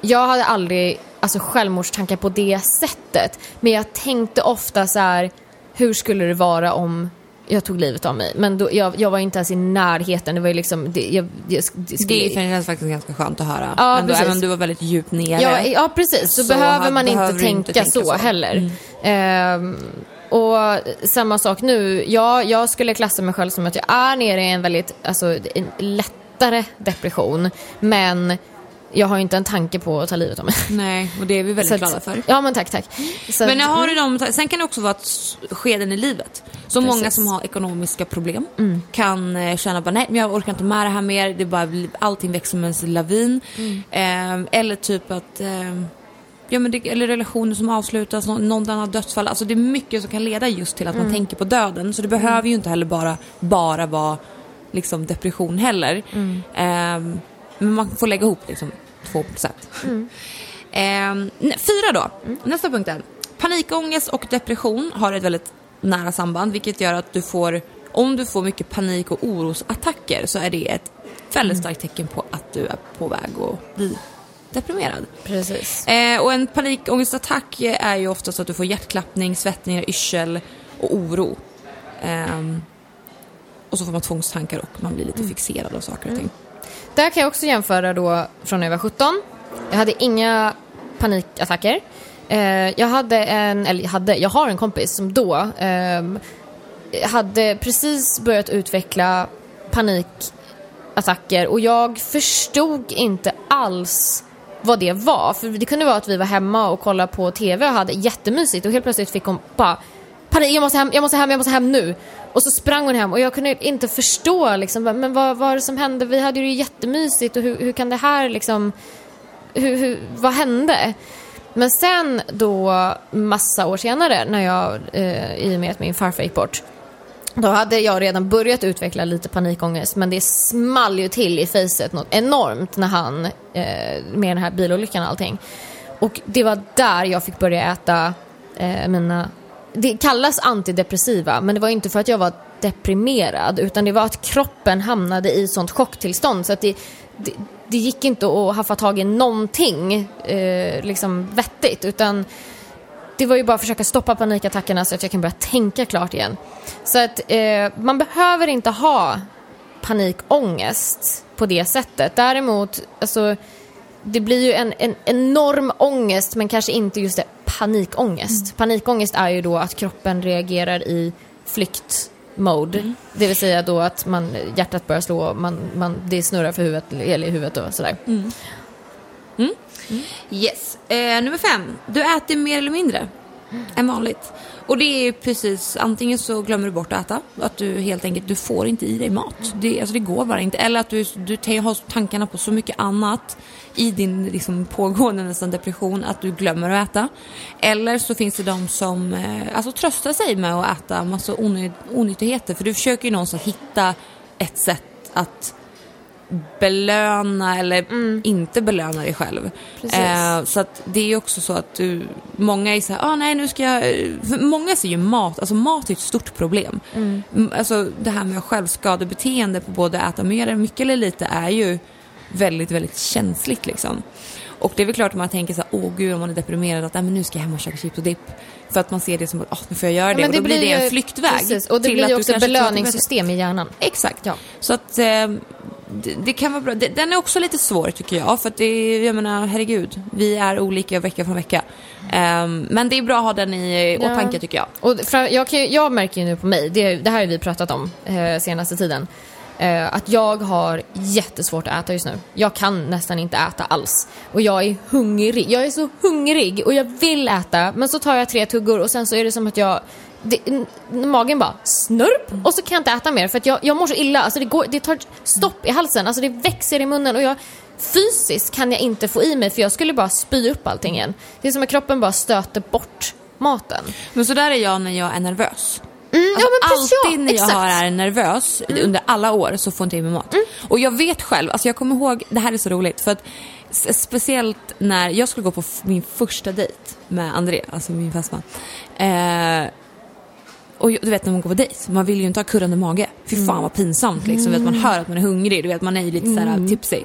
jag hade aldrig alltså, självmordstankar på det sättet. Men jag tänkte ofta så här, hur skulle det vara om jag tog livet av mig? Men då, jag, jag var inte ens i närheten. Det var ju liksom, det, jag, jag, det skulle... Det känns faktiskt ganska skönt att höra. Ja, Ändå, även om du var väldigt djupt nere. Ja, ja precis. Så, Så behöver man behöver inte tänka, inte tänka så, så. Mm. heller. Ehm, och samma sak nu. Jag, jag skulle klassa mig själv som att jag är nere i en väldigt alltså, en lättare depression. Men jag har ju inte en tanke på att ta livet av mig. Nej, och det är vi väldigt att- glada för. Ja, men tack, tack. Så Men att- har du de, sen kan det också vara skeden i livet. Så Precis. många som har ekonomiska problem kan eh, känna bara nej men jag orkar inte med det här mer, det bara, allting växer som en lavin. Eh, eller typ att eh, Ja, men det, eller relationer som avslutas, någon, någon annan dödsfall. Alltså det är mycket som kan leda just till att man tänker på döden. Så det behöver ju inte heller bara, bara vara liksom, depression heller. Ehm, men man får lägga ihop liksom, två sätt. Ehm, nä- fyra då, nästa punkten. Panikångest och depression har ett väldigt nära samband vilket gör att du får, om du får mycket panik och orosattacker så är det ett väldigt starkt tecken på att du är på väg att bli deprimerad. Precis. Eh, och en panikångestattack är ju oftast att du får hjärtklappning, svettningar, yrsel och oro. Ehm, och så får man tvångstankar och man blir lite fixerad av saker och ting. Där kan jag också jämföra då från när jag var 17. Jag hade inga panikattacker. Eh, jag hade en, eller jag hade, jag har en kompis som då eh, hade precis börjat utveckla panikattacker och jag förstod inte alls vad det var. För det kunde vara att vi var hemma och kollade på TV och hade jättemysigt och helt plötsligt fick hon bara panik, jag måste hem, jag måste hem, jag måste hem nu. Och så sprang hon hem och jag kunde inte förstå liksom, men vad var det som hände? Vi hade ju det jättemysigt och hur, hur kan det här liksom, hur, hur, vad hände? Men sen då massa år senare när jag, eh, i och med att min farfar gick bort, då hade jag redan börjat utveckla lite panikångest men det small ju till i facet något enormt när han, eh, med den här bilolyckan och allting. Och det var där jag fick börja äta eh, mina, det kallas antidepressiva men det var inte för att jag var deprimerad utan det var att kroppen hamnade i sånt chocktillstånd så att det, det, det gick inte att haffa tag i någonting eh, liksom vettigt utan det var ju bara att försöka stoppa panikattackerna så att jag kan börja tänka klart igen. Så att eh, man behöver inte ha panikångest på det sättet. Däremot, alltså, det blir ju en, en enorm ångest men kanske inte just det panikångest. Panikångest är ju då att kroppen reagerar i flyktmode. Det vill säga då att man, hjärtat börjar slå, man, man, det snurrar för huvudet, eller i huvudet och sådär. Yes. Eh, nummer fem. Du äter mer eller mindre än vanligt. Och det är ju precis, antingen så glömmer du bort att äta, att du helt enkelt, du får inte i dig mat. Det, alltså det går bara inte. Eller att du, du har tankarna på så mycket annat i din liksom, pågående nästan depression att du glömmer att äta. Eller så finns det de som eh, alltså, tröstar sig med att äta massa ony- onyttigheter. För du försöker ju någonstans hitta ett sätt att belöna eller inte belöna dig själv. Eh, så att det är ju också så att du, många är så här, ah, nej nu ska jag, många ser ju mat, alltså mat är ett stort problem. Mm, Alltså det här med självskadebeteende på både att äta mer, mycket eller lite är ju väldigt, väldigt känsligt liksom. Och det är väl klart att man tänker så här, åh gud om man är deprimerad att men nu ska jag hem och käka chips och dipp. För att man ser det som att, åh nu får jag göra det. men och då blir det en flyktväg. Precis, och det till blir att ju också det bättre. belöningssystem i hjärnan. Exakt. Ja. Så att eh, det, det kan vara bra. Det, den är också lite svår tycker jag. För att det jag menar, herregud. Vi är olika vecka från vecka. Ehm, men det är bra att ha den i Ja. åtanke tycker jag. Och fra, jag, kan, jag märker ju nu på mig, det, det här har vi pratat om eh, senaste tiden, Eh, att jag har jättesvårt att äta just nu. Jag kan nästan inte äta alls. Och jag är hungrig. Jag är så hungrig och jag vill äta, men så tar jag tre tuggor och sen så är det som att jag det, magen bara snurp och så kan jag inte äta mer för att jag, jag mår så illa. Alltså det, går, det tar stopp i halsen, alltså det växer i munnen och jag fysiskt kan jag inte få i mig för jag skulle bara spy upp allting igen. Det är som att kroppen bara stöter bort maten. Men så där är jag när jag är nervös. Mm, ja, alltid ja, när jag exakt. Mm. har är nervös under alla år så får inte jag i mig mat. Och jag vet själv, alltså jag kommer ihåg, det här är så roligt för att speciellt när jag skulle gå på min första dejt med André, alltså min fästman. Eh, och du vet när man går på dejt, man vill ju inte ha kurrande mage. Fy Mm. fan vad pinsamt liksom. Du vet, man hör att man är hungrig, du vet man är ju lite såhär Mm. tipsy.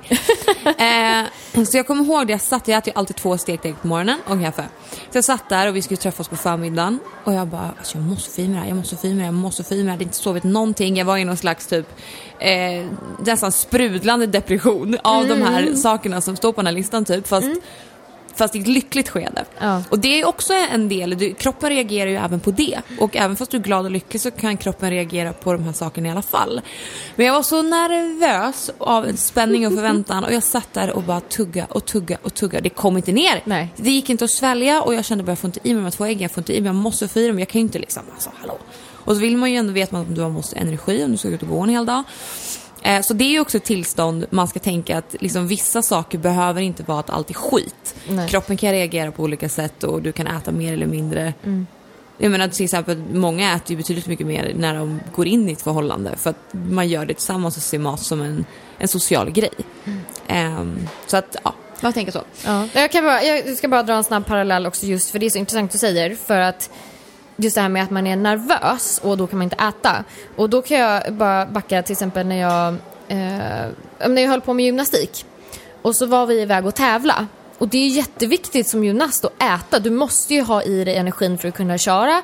eh, så jag kommer ihåg det, jag satt, jag äter ju alltid två stekta ägg på morgonen och kaffe. Så jag satt där och vi skulle träffas på förmiddagen och jag bara, alltså jag måste få i mig det här, jag måste få i mig det här, jag måste få i mig det här. Jag hade inte sovit någonting, jag var i någon slags typ eh, nästan sprudlande depression av de Mm. här sakerna som står på den här listan typ. Fast Fast i ett lyckligt skede. Ja. Och det är också en del, du, kroppen reagerar ju även på det. Och även fast du är glad och lycklig så kan kroppen reagera på de här sakerna i alla fall. Men jag var så nervös av spänning och förväntan och jag satt där och bara tugga och tugga och tugga. Det kom inte ner. Nej. Det gick inte att svälja och jag kände bara jag får inte i mig de här två äggen, jag får inte i mig, jag måste få i dem, jag kan ju inte liksom, alltså hallå. Och så vill man ju ändå veta att du måste energi om du ska ut och gå en hel dag. Eh, Så det är också ett tillstånd man ska tänka att liksom vissa saker behöver inte vara att allt är skit. Nej. Kroppen kan reagera på olika sätt och du kan äta mer eller mindre. Mm. Jag menar till exempel, många äter ju betydligt mycket mer när de går in i ett förhållande för att man gör det tillsammans och ser mat som en, en social grej. Mm. Ehm, så att, ja, man tänker så. Ja. Jag, kan bara, jag ska bara dra en snabb parallell också just för det är så intressant du säger. För att just det här med att man är nervös och då kan man inte äta. Och då kan jag bara backa till exempel när jag, eh, när jag höll på med gymnastik. Och så var vi iväg och tävla. Och det är jätteviktigt som gymnast att äta. Du måste ju ha i dig energin för att kunna köra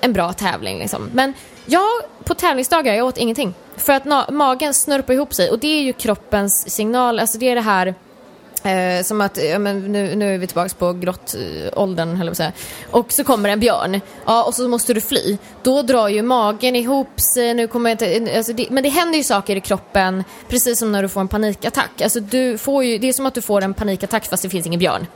en bra tävling. Liksom. Men jag, på tävlingsdagar, jag åt ingenting. För att na- magen snurpar ihop sig och det är ju kroppens signal. Alltså det är det här Eh, som att, ja, men nu, nu är vi tillbaka på grottåldern, höll jag på att säga. Och så kommer en björn, ja, och så måste du fly. Då drar ju magen ihop sig, nu kommer inte, alltså det, men det händer ju saker i kroppen, precis som när du får en panikattack. Alltså du får ju, det är som att du får en panikattack fast det finns ingen björn.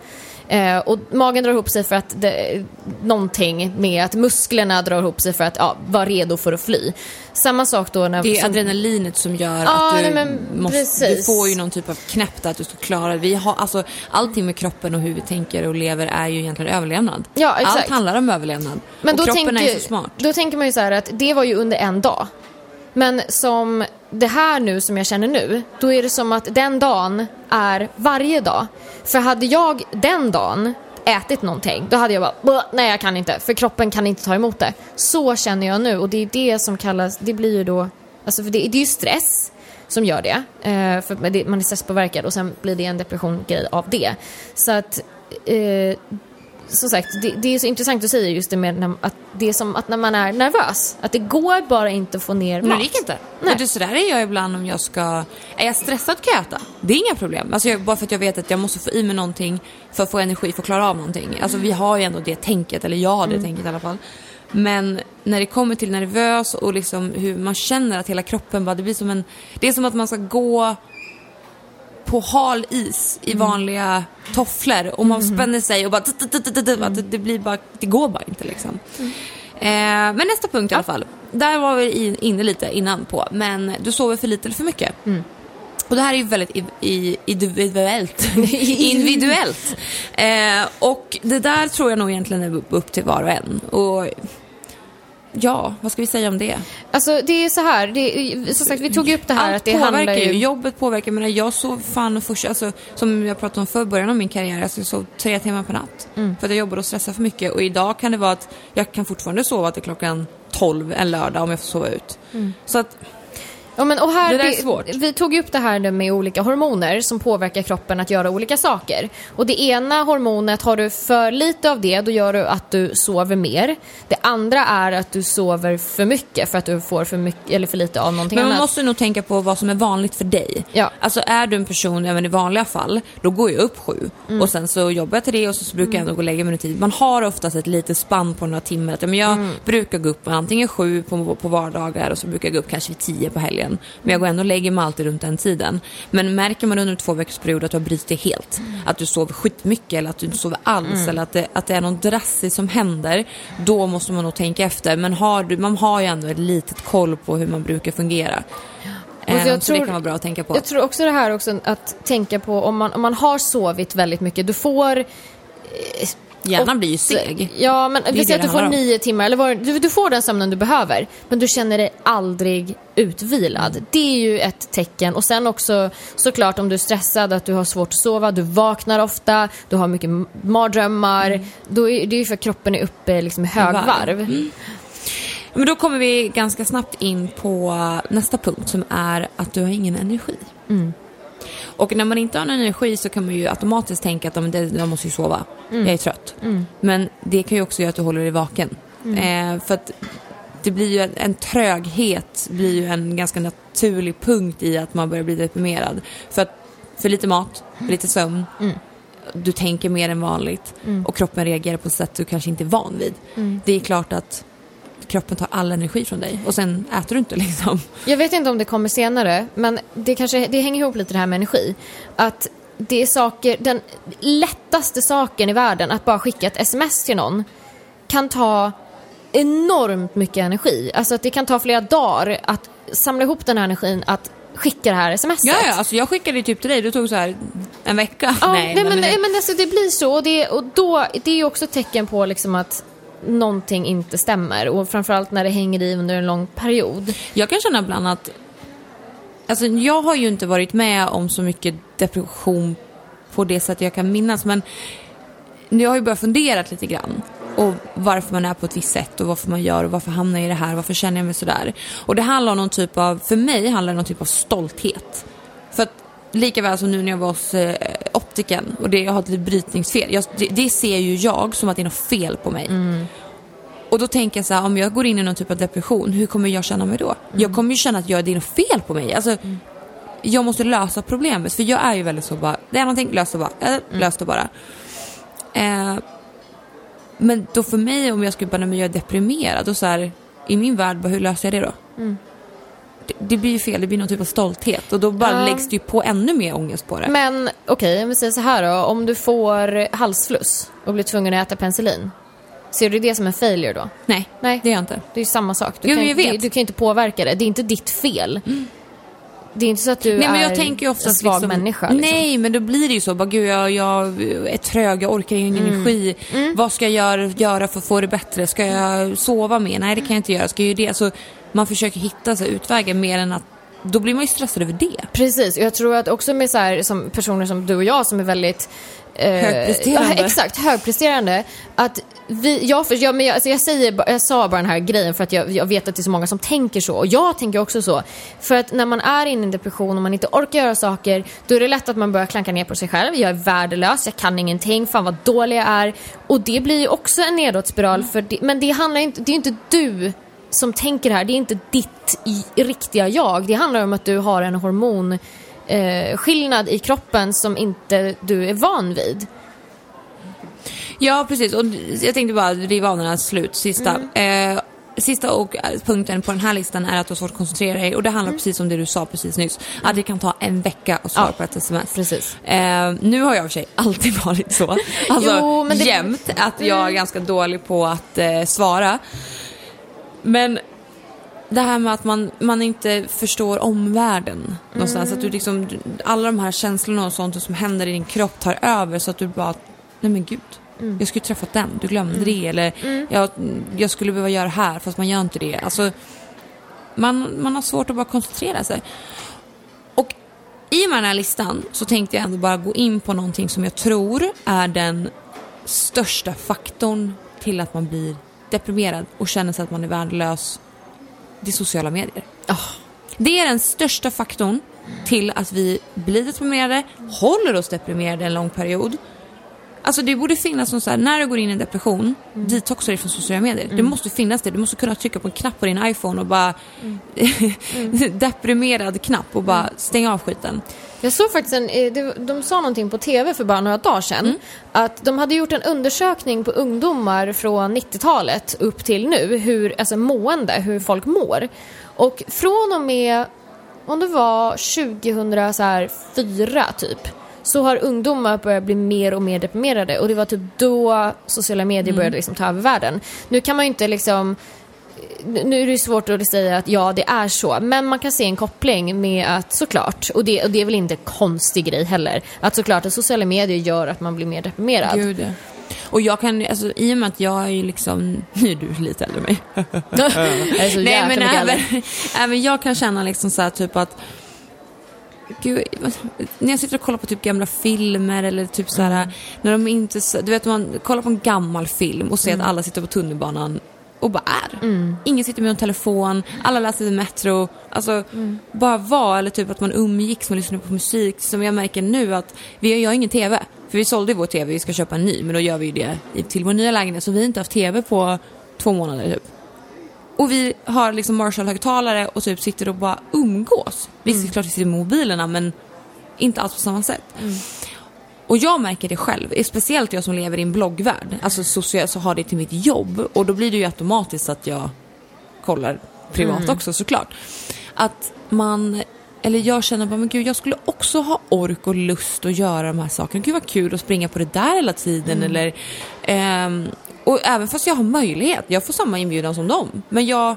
Eh, och magen drar ihop sig för att det, någonting med att musklerna drar ihop sig för att ja, vara redo för att fly. Samma sak då när... Det är som- adrenalinet som gör Ja, att du, nej, måste, du får ju någon typ av knäpp där att du ska klara. Vi har, alltså, allting med kroppen och hur vi tänker och lever är ju egentligen överlevnad. Ja. Allt handlar om överlevnad. Men och då kroppen tänker, är så smart. Då tänker man ju så här att det var ju under en dag. Men som det här nu som jag känner nu, då är det som att den dagen är varje dag. För hade jag den dagen ätit någonting, då hade jag bara nej jag kan inte, för kroppen kan inte ta emot det. Så känner jag nu och det är det som kallas, det blir ju då, alltså för det, det är ju stress som gör det. Eh, för det, man är stresspåverkad och sen blir det en depressiongrej av det. Så att eh, som sagt, det, det är så intressant att säga just det med när, att det är som att när man är nervös, att det går bara inte att få ner Men mat. det gick inte. Nej. Det, sådär är jag ibland om jag ska... Är jag stressad kan jag äta. Det är inga problem. Alltså jag, bara för att jag vet att jag måste få i mig någonting för att få energi för att klara av någonting. Alltså vi har ju ändå det tänket, eller jag har det tänket i alla fall. Men när det kommer till nervös och liksom hur man känner att hela kroppen bara, det blir som en... Det är som att man ska gå på hal is i vanliga tofflor och man spänner sig och bara... det- blir bara... Det går bara inte liksom. Eh, men nästa punkt i alla fall. Där var vi in- inne lite innan på. Men du sover för lite eller för mycket. Och det här är ju väldigt individuellt. individuellt. Eh, och det där tror jag nog egentligen är upp till var och en. Och ja, vad ska vi säga om det? Alltså det är så här, det är, som sagt vi tog upp det här Allt att det påverkar handlar ju. Jobbet påverkar. Men jag sov fan först, alltså, som jag pratade om för början av min karriär, alltså, jag sov tre timmar per natt. Mm. För att jag jobbar och stressar för mycket. Och idag kan det vara att jag kan fortfarande sova till klockan 12 en lördag om jag får sova ut. Mm. Så att Ja, men, och här, Det är svårt. Vi tog ju upp det här med olika hormoner som påverkar kroppen att göra olika saker. Och det ena hormonet, har du för lite av det, då gör du att du sover mer. Det andra är att du sover för mycket för att du får för, mycket, eller för lite av någonting Men man annat. måste nog tänka på vad som är vanligt för dig. Ja. Alltså är du en person, även i vanliga fall, då går jag upp sju Mm. och sen så jobbar jag till det och så, brukar jag ändå gå och lägga mig under tid. Man har oftast ett litet spann på några timmar. Men jag Mm. brukar gå upp antingen sju på, på vardagar och så brukar jag gå upp kanske vid tio på helgen. Men jag går ändå och lägger mig alltid runt den tiden. Men märker man under en två veckors period att du har brutit helt, Mm. att du sover skitmycket eller att du inte sover alls eller att det, att det är något drastiskt som händer, då måste man nog tänka efter. Men har du, man har ju ändå ett litet koll på hur man brukar fungera. Och Eh, jag så det tror- kan vara bra att tänka på. Jag tror också det här också att tänka på om man, om man har sovit väldigt mycket, du får Hjärnan Och- blir ju seg. Ja, men vi säger att du får nio timmar, eller vad, du, du får den sömnen du behöver, men du känner dig aldrig utvilad. Mm. Det är ju ett tecken. Och sen också såklart om du är stressad, att du har svårt att sova, du vaknar ofta, du har mycket mardrömmar. Då är, det är ju för att kroppen är uppe liksom i högvarv. Mm. Men då kommer vi ganska snabbt in på nästa punkt som är att du har ingen energi. Mm. Och när man inte har någon energi så kan man ju automatiskt tänka att "Ja, men det- jag måste ju sova. Mm. Jag är trött. Men det kan ju också göra att du håller dig vaken. Mm. Eh, för att det blir ju en, en tröghet blir ju en ganska naturlig punkt i att man börjar bli deprimerad. För att för lite mat, för lite sömn, Mm. du tänker mer än vanligt och kroppen reagerar på ett sätt du kanske inte är van vid. Mm. Det är klart att kroppen tar all energi från dig och sen äter du inte liksom. Jag vet inte om det kommer senare, men det, kanske, det hänger ihop lite det här med energi. Att det är saker, den lättaste saken i världen, att bara skicka ett sms till någon, kan ta enormt mycket energi. Alltså att det kan ta flera dagar att samla ihop den här energin, att skicka det här smset. Ja, ja, alltså jag skickade ju typ till dig, det tog så här en vecka. Ja, nej, men, det- nej, men alltså, det blir så. Och, det, och då, det är ju också ett tecken på liksom att någonting inte stämmer. Och framförallt när det hänger i under en lång period. Jag kan känna ibland att... Alltså jag har ju inte varit med om så mycket depression på det sättet jag kan minnas. Men jag har ju börjat fundera lite grann. Och varför man är på ett visst sätt och varför man gör och varför hamnar jag i det här, varför känner jag mig sådär. Och det handlar om någon typ av, för mig handlar det om någon typ av stolthet. För att lika väl som nu när jag var hos eh, optiken och det, jag har ett litet brytningsfel. Jag, det, det ser ju jag som att det är något fel på mig. Och då tänker jag så här, om jag går in i någon typ av depression, hur kommer jag känna mig då? Jag kommer ju känna att jag, det är något fel på mig. Alltså, Jag måste lösa problemet, för jag är ju väldigt så bara, det är någonting, lös det bara. Äh, lös det bara. Eh, men då för mig, om jag skulle bara, men jag är deprimerad och så här, i min värld, bara, hur löser jag det då? Det, blir ju fel, det blir någon typ av stolthet och då bara Ja. läggs det ju på ännu mer ångest på det. Men okej, om vi säger så här då. Om du får halsfluss och blir tvungen att äta penicillin. Ser du det som en failure då? nej, Nej. det gör jag inte. Det är ju samma sak. Du, Jo, kan. Du, du kan inte påverka det. Det är inte ditt fel. Det är inte så att du Nej, men är jag tänker ju ofta en svag liksom, människa. Liksom. Nej, men då blir det ju så. Bara, gud, jag, jag är trög, jag orkar ingen Mm. energi. Vad ska jag göra, för att få det bättre? Ska jag sova mer? Nej, det kan jag inte göra. Ska jag göra det? Så man försöker hitta så här, utvägar mer än att... Då blir man ju stressad över det. Precis, och jag tror att också med så här, som personer som du och jag som är väldigt eh, Högpresterande. Ja, exakt, högpresterande. Att vi, jag, för, jag, men jag, alltså jag, säger, jag sa bara den här grejen för att jag, jag vet att det är så många som tänker så. Och jag tänker också så. För att när man är inne i en depression och man inte orkar göra saker, då är det lätt att man börjar klanka ner på sig själv. Jag är värdelös, jag kan ingenting, fan vad dålig jag är. Och det blir ju också en nedåtspiral. För det, men det handlar inte, det är ju inte du som tänker här, det är inte ditt riktiga jag. Det handlar om att du har en hormon eh, i kroppen som inte du är van vid. Ja, precis. Och jag tänkte bara riva av den här slut, sista. Mm. Eh, sista och eh, punkten på den här listan är att du har svårt att koncentrera dig. Och det handlar precis om det du sa precis nyss. Att det kan ta en vecka att svara Mm. Ja, på ett sms. precis. Eh, nu har jag i och för sig alltid varit så. Alltså Jo, men det- jämt. Att jag är ganska dålig på att eh, svara. Men det här med att man, man inte förstår omvärlden någonstans. Att du liksom, alla de här känslorna och sånt som händer i din kropp tar över så att du bara, nej men gud. Jag skulle träffat den, du glömde det. Eller jag, jag skulle behöva göra det här fast man gör inte det. Alltså, man, man har svårt att bara koncentrera sig. Och i och med den här listan så tänkte jag ändå bara gå in på någonting som jag tror är den största faktorn till att man blir deprimerad och känner sig att man är värdelös. Det är sociala medier. Det är den största faktorn till att vi blir deprimerade, håller oss deprimerade en lång period. Alltså det borde finnas någon så här, när du går in i en depression, mm. detoxa dig från sociala medier. Mm. Det måste finnas det. Du måste kunna trycka på en knapp på din iPhone och bara mm. deprimerad knapp och bara mm. stänga av skiten. Jag såg faktiskt en, eh, de sa någonting på tv för bara några dagar sedan. Mm. Att de hade gjort en undersökning på ungdomar från 90-talet upp till nu, hur, alltså mående, hur folk mår. Och från och med, om det var 2004 typ, så har ungdomar börjat bli mer och mer deprimerade och det var typ då sociala medier började mm. liksom ta över världen. Nu kan man ju inte liksom nu är det svårt att säga att ja, det är så, men man kan se en koppling med att såklart, och det, och det är väl inte en konstig grej heller, att såklart att sociala medier gör att man blir mer deprimerad. Gud, ja. Och jag kan, alltså, i och med att jag är liksom, nu är du lite äldre än mig. Nej men även, även jag kan känna liksom så här, typ att Gud, när jag sitter och kollar på typ gamla filmer eller typ så här, mm. när de inte, du vet man kollar på en gammal film och ser mm. att alla sitter på tunnelbanan och bara är. Mm. Ingen sitter med en telefon, alla läser i Metro. Alltså, mm. bara vara eller typ att man umgicks, man lyssnar på musik. Som jag märker nu att vi har ingen TV. För vi sålde vår TV, vi ska köpa en ny, men då gör vi det till vår nya lägenhet. Så vi har inte haft TV på två månader typ. Och vi har liksom Marshall-högtalare och typ sitter och bara umgås. Visst, mm. klart vi sitter med mobilerna men inte alls på samma sätt. Mm. Och jag märker det själv, speciellt jag som lever i en bloggvärld, alltså socialt så har det till mitt jobb och då blir det ju automatiskt att jag kollar privat mm. också såklart. Att man, eller jag känner bara, men gud jag skulle också ha ork och lust att göra de här sakerna. Gud vad kul att springa på det där hela tiden mm. eller um, och även fast jag har möjlighet, jag får samma inbjudan som dem, men jag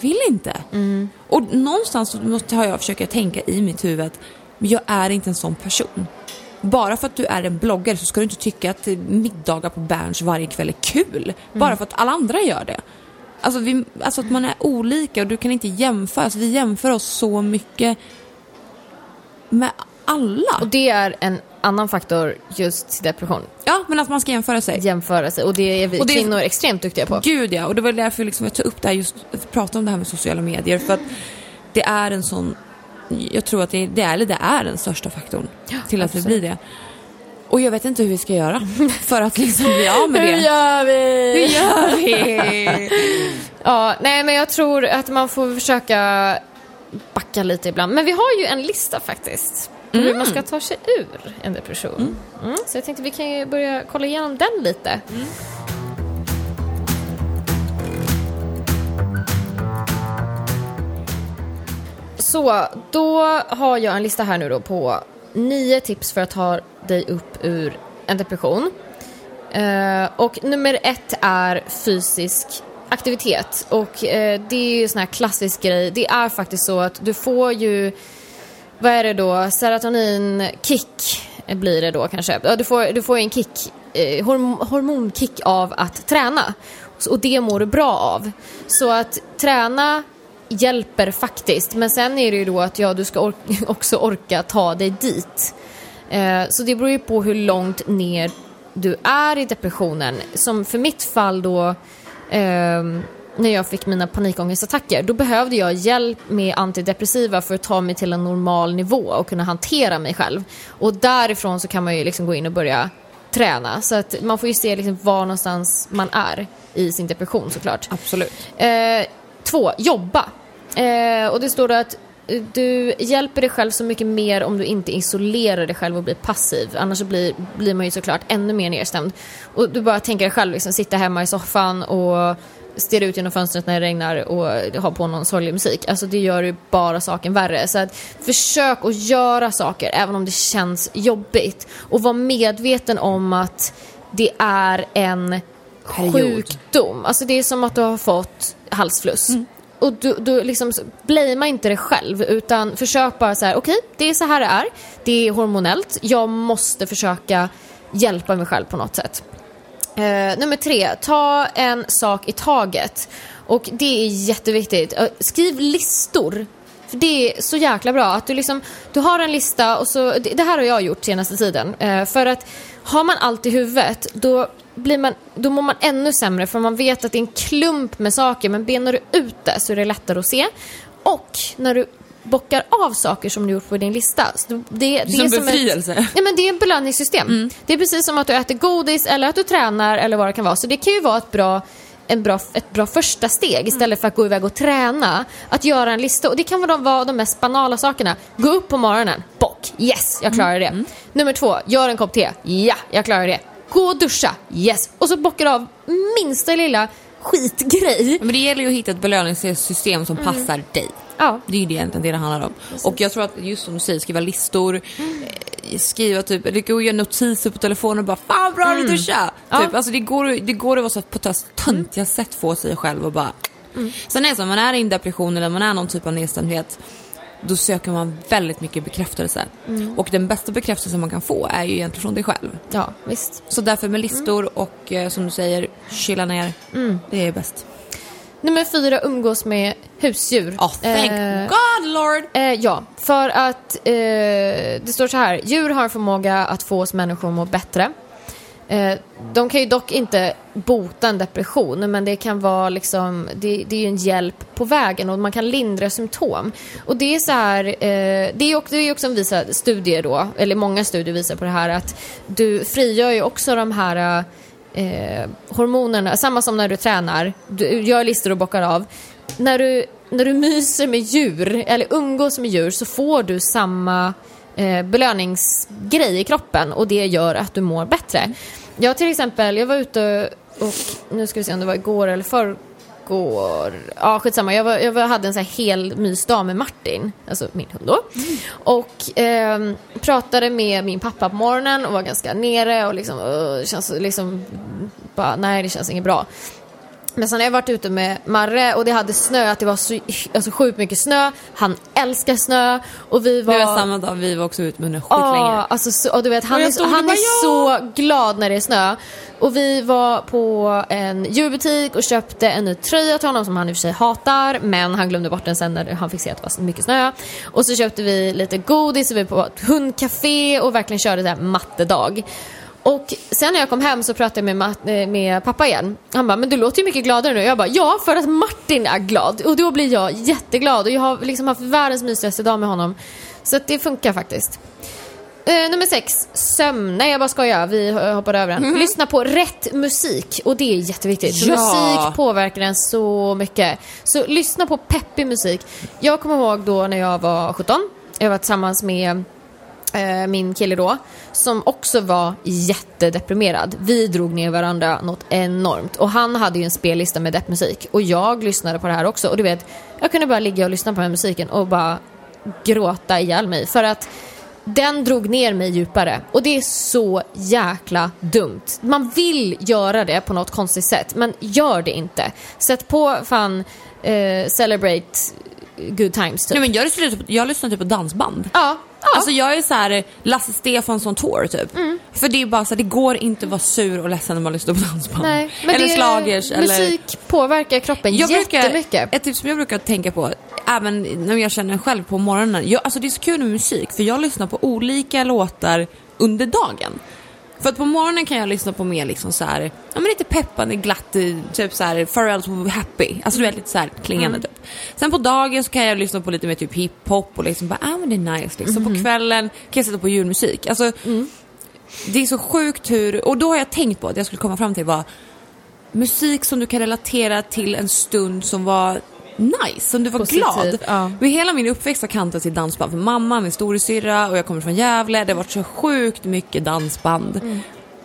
vill inte. Mm. Och någonstans måste har jag försöka tänka i mitt huvud att jag är inte en sån person bara för att du är en bloggare så ska du inte tycka att middagar på Berns varje kväll är kul. Mm. Bara för att alla andra gör det. Alltså, vi, alltså att man är olika och du kan inte jämföra. Alltså, vi jämför oss så mycket med alla. Och det är en annan faktor just till depression. Ja, men att man ska jämföra sig. Jämföra sig. Och det är vi och det, kvinnor extremt duktiga på. Gud ja, och det var därför liksom jag tog upp det här just, prata om det här med sociala medier. För att det är en sån jag tror att det, det, är, eller det är den största faktorn ja, till att absolut. vi blir det. Och jag vet inte hur vi ska göra för att liksom bli av med det. Hur gör vi? Hur gör vi? ja, nej men jag tror att man får försöka backa lite ibland. Men vi har ju en lista faktiskt. På mm. hur man ska ta sig ur en depression. Mm. Mm, så jag tänkte vi kan ju börja kolla igenom den lite. Mm. Så, då har jag en lista här nu då på nio tips för att ta dig upp ur en depression. Uh, och nummer ett är fysisk aktivitet. Och uh, det är ju en sån här klassisk grej. Det är faktiskt så att du får ju, vad är det då, serotonin-kick blir det då kanske. Ja, du får, du får en kick, eh, hormonkick av att träna. Och det mår du bra av. Så att träna hjälper faktiskt. Men sen är det ju då att ja, du ska or också orka ta dig dit. Eh, så det beror ju på hur långt ner du är i depressionen. Som för mitt fall då, eh, när jag fick mina panikångestattacker, då behövde jag hjälp med antidepressiva för att ta mig till en normal nivå och kunna hantera mig själv. Och därifrån så kan man ju liksom gå in och börja träna. Så att man får ju se liksom var någonstans man är i sin depression såklart. Absolut. Eh, två, jobba. Eh, och det står då att du hjälper dig själv så mycket mer om du inte isolerar dig själv och blir passiv. Annars blir, blir man ju såklart ännu mer nedstämd. Och du bara tänker dig själv, liksom, sitta hemma i soffan och stirra ut genom fönstret när det regnar och ha på någon sorglig musik. Alltså det gör ju bara saken värre. Så att försök att göra saker även om det känns jobbigt. Och var medveten om att det är en sjukdom. Alltså det är som att du har fått halsfluss. Mm och du, du liksom, blamea inte dig själv utan försök bara så här, okej, okay, det är så här det är. Det är hormonellt. Jag måste försöka hjälpa mig själv på något sätt. Eh, nummer tre, ta en sak i taget. Och det är jätteviktigt. Eh, skriv listor. För det är så jäkla bra att du liksom, du har en lista och så, det, det här har jag gjort senaste tiden. Eh, för att har man allt i huvudet, då blir man, då mår man ännu sämre för man vet att det är en klump med saker men benar du ut det så är det lättare att se. Och när du bockar av saker som du gjort på din lista. Så det, det Som är befrielse. Ett, ja, men det är ett belöningssystem. Det är precis som att du äter godis eller att du tränar eller vad det kan vara. Så det kan ju vara ett bra en bra, ett bra första steg istället för att gå iväg och träna. Att göra en lista. Och det kan vara de, vara de mest banala sakerna. Gå upp på morgonen. Bock. Yes, jag klarar det. Nummer två. Gör en kopp te. Ja, jag klarar det. Gå och duscha. Yes. Och så bockar du av minsta lilla skitgrej. Men det gäller ju att hitta ett belöningssystem som passar dig. Ja. Det är ju det egentligen det det handlar om. Och jag tror att just som du säger, skriva listor, eh, skriva typ, det går att göra notiser på telefonen och bara Fan bra du duschade! Ja. Typ, alltså det går, det går att vara så på ett töntiga sätt få sig själv och bara Sen är det så, man är i en depression eller man är någon typ av nedstämdhet då söker man väldigt mycket bekräftelse. Och den bästa bekräftelsen man kan få är ju egentligen från dig själv. Ja, visst. Så därför med listor och eh, som du säger, chilla ner. Det är bäst. Nummer fyra, umgås med husdjur. Oh, thank Eh, God Lord! Eh, ja, för att eh, det står så här. Djur har förmåga att få oss människor att må bättre. Eh, de kan ju dock inte bota en depression, men det kan vara liksom, det, det är ju en hjälp på vägen och man kan lindra symptom. Och det är så här, eh, det är också, det är också en visa, studier då, eller många studier visar på det här att du frigör ju också de här eh, hormonerna, samma som när du tränar, du gör listor och bockar av. När du, när du myser med djur, eller umgås med djur, så får du samma eh, belöningsgrej i kroppen och det gör att du mår bättre. Jag till exempel, jag var ute och, nu ska vi se om det var igår eller förr, igår. ja skitsamma, jag, var, jag var, hade en så här hel mysdag med Martin, alltså min hund då. Och eh, pratade med min pappa på morgonen och var ganska nere och liksom, uh, känns liksom, bara, nej det känns inget bra. Men sen har jag varit ute med Marre och det hade snö, att det var så alltså, sjukt mycket snö. Han älskar snö och vi var... Det var samma dag, vi var också ute med Ja, skitlänge. alltså, så, och du vet, han är, han är så glad när det är snö. Och vi var på en djurbutik och köpte en ny tröja till honom som han i och för sig hatar. Men han glömde bort den sen när han fick se att det var mycket snö. Och så köpte vi lite godis och vi var på ett hundcafé och verkligen körde så här mattedag. Och sen när jag kom hem så pratade jag med, eh, med pappa igen. Han bara, men du låter ju mycket gladare nu. Jag bara, ja för att Martin är glad. Och då blir jag jätteglad. Och jag har liksom haft världens mysigaste dag med honom. Så att det funkar faktiskt. Eh, nummer sex, sömn. Nej jag bara skojar, vi hoppade över den. Lyssna på rätt musik och det är jätteviktigt. Ja. Musik påverkar en så mycket. Så lyssna på peppig musik. Jag kommer ihåg då när jag var 17, jag var tillsammans med min kille då, som också var jättedeprimerad. Vi drog ner varandra något enormt. Och han hade ju en spellista med deppmusik. Och jag lyssnade på det här också. Och du vet, jag kunde bara ligga och lyssna på den här musiken och bara gråta ihjäl mig. För att den drog ner mig djupare. Och det är så jäkla dumt. Man vill göra det på något konstigt sätt, men gör det inte. Sätt på fan eh, Celebrate Good Times typ. Nej, men jag, lyssnar typ, jag lyssnar typ på dansband. Ja, ja. Alltså jag är så här Lasse Stefansson tour typ. För det är bara så här, det går inte att vara sur och ledsen när man lyssnar på dansband. Nej, eller slagers eller... Musik påverkar kroppen Jag brukar, jättemycket. ett tips som jag brukar tänka på, även när jag känner själv på morgonen. Jag, alltså det är så kul med musik, för jag lyssnar på olika låtar under dagen. För att på morgonen kan jag lyssna på mer liksom så här, ja men lite peppande, glatt, eh, typ så här Pharrell's Happy. Alltså du vet lite så här klingande typ. Sen på dagen så kan jag lyssna på lite mer typ hiphop och liksom bara, ah men det är nice liksom. På kvällen kan jag sätta på julmusik. Alltså det är så sjukt hur, och då har jag tänkt på att jag skulle komma fram till var musik som du kan relatera till en stund som var nice, som du var Positiv, glad. ja. Men hela min uppväxt har kantats till dansband. För mamma, min storasyrra och jag kommer från Gävle. Det har varit så sjukt mycket dansband. Mm.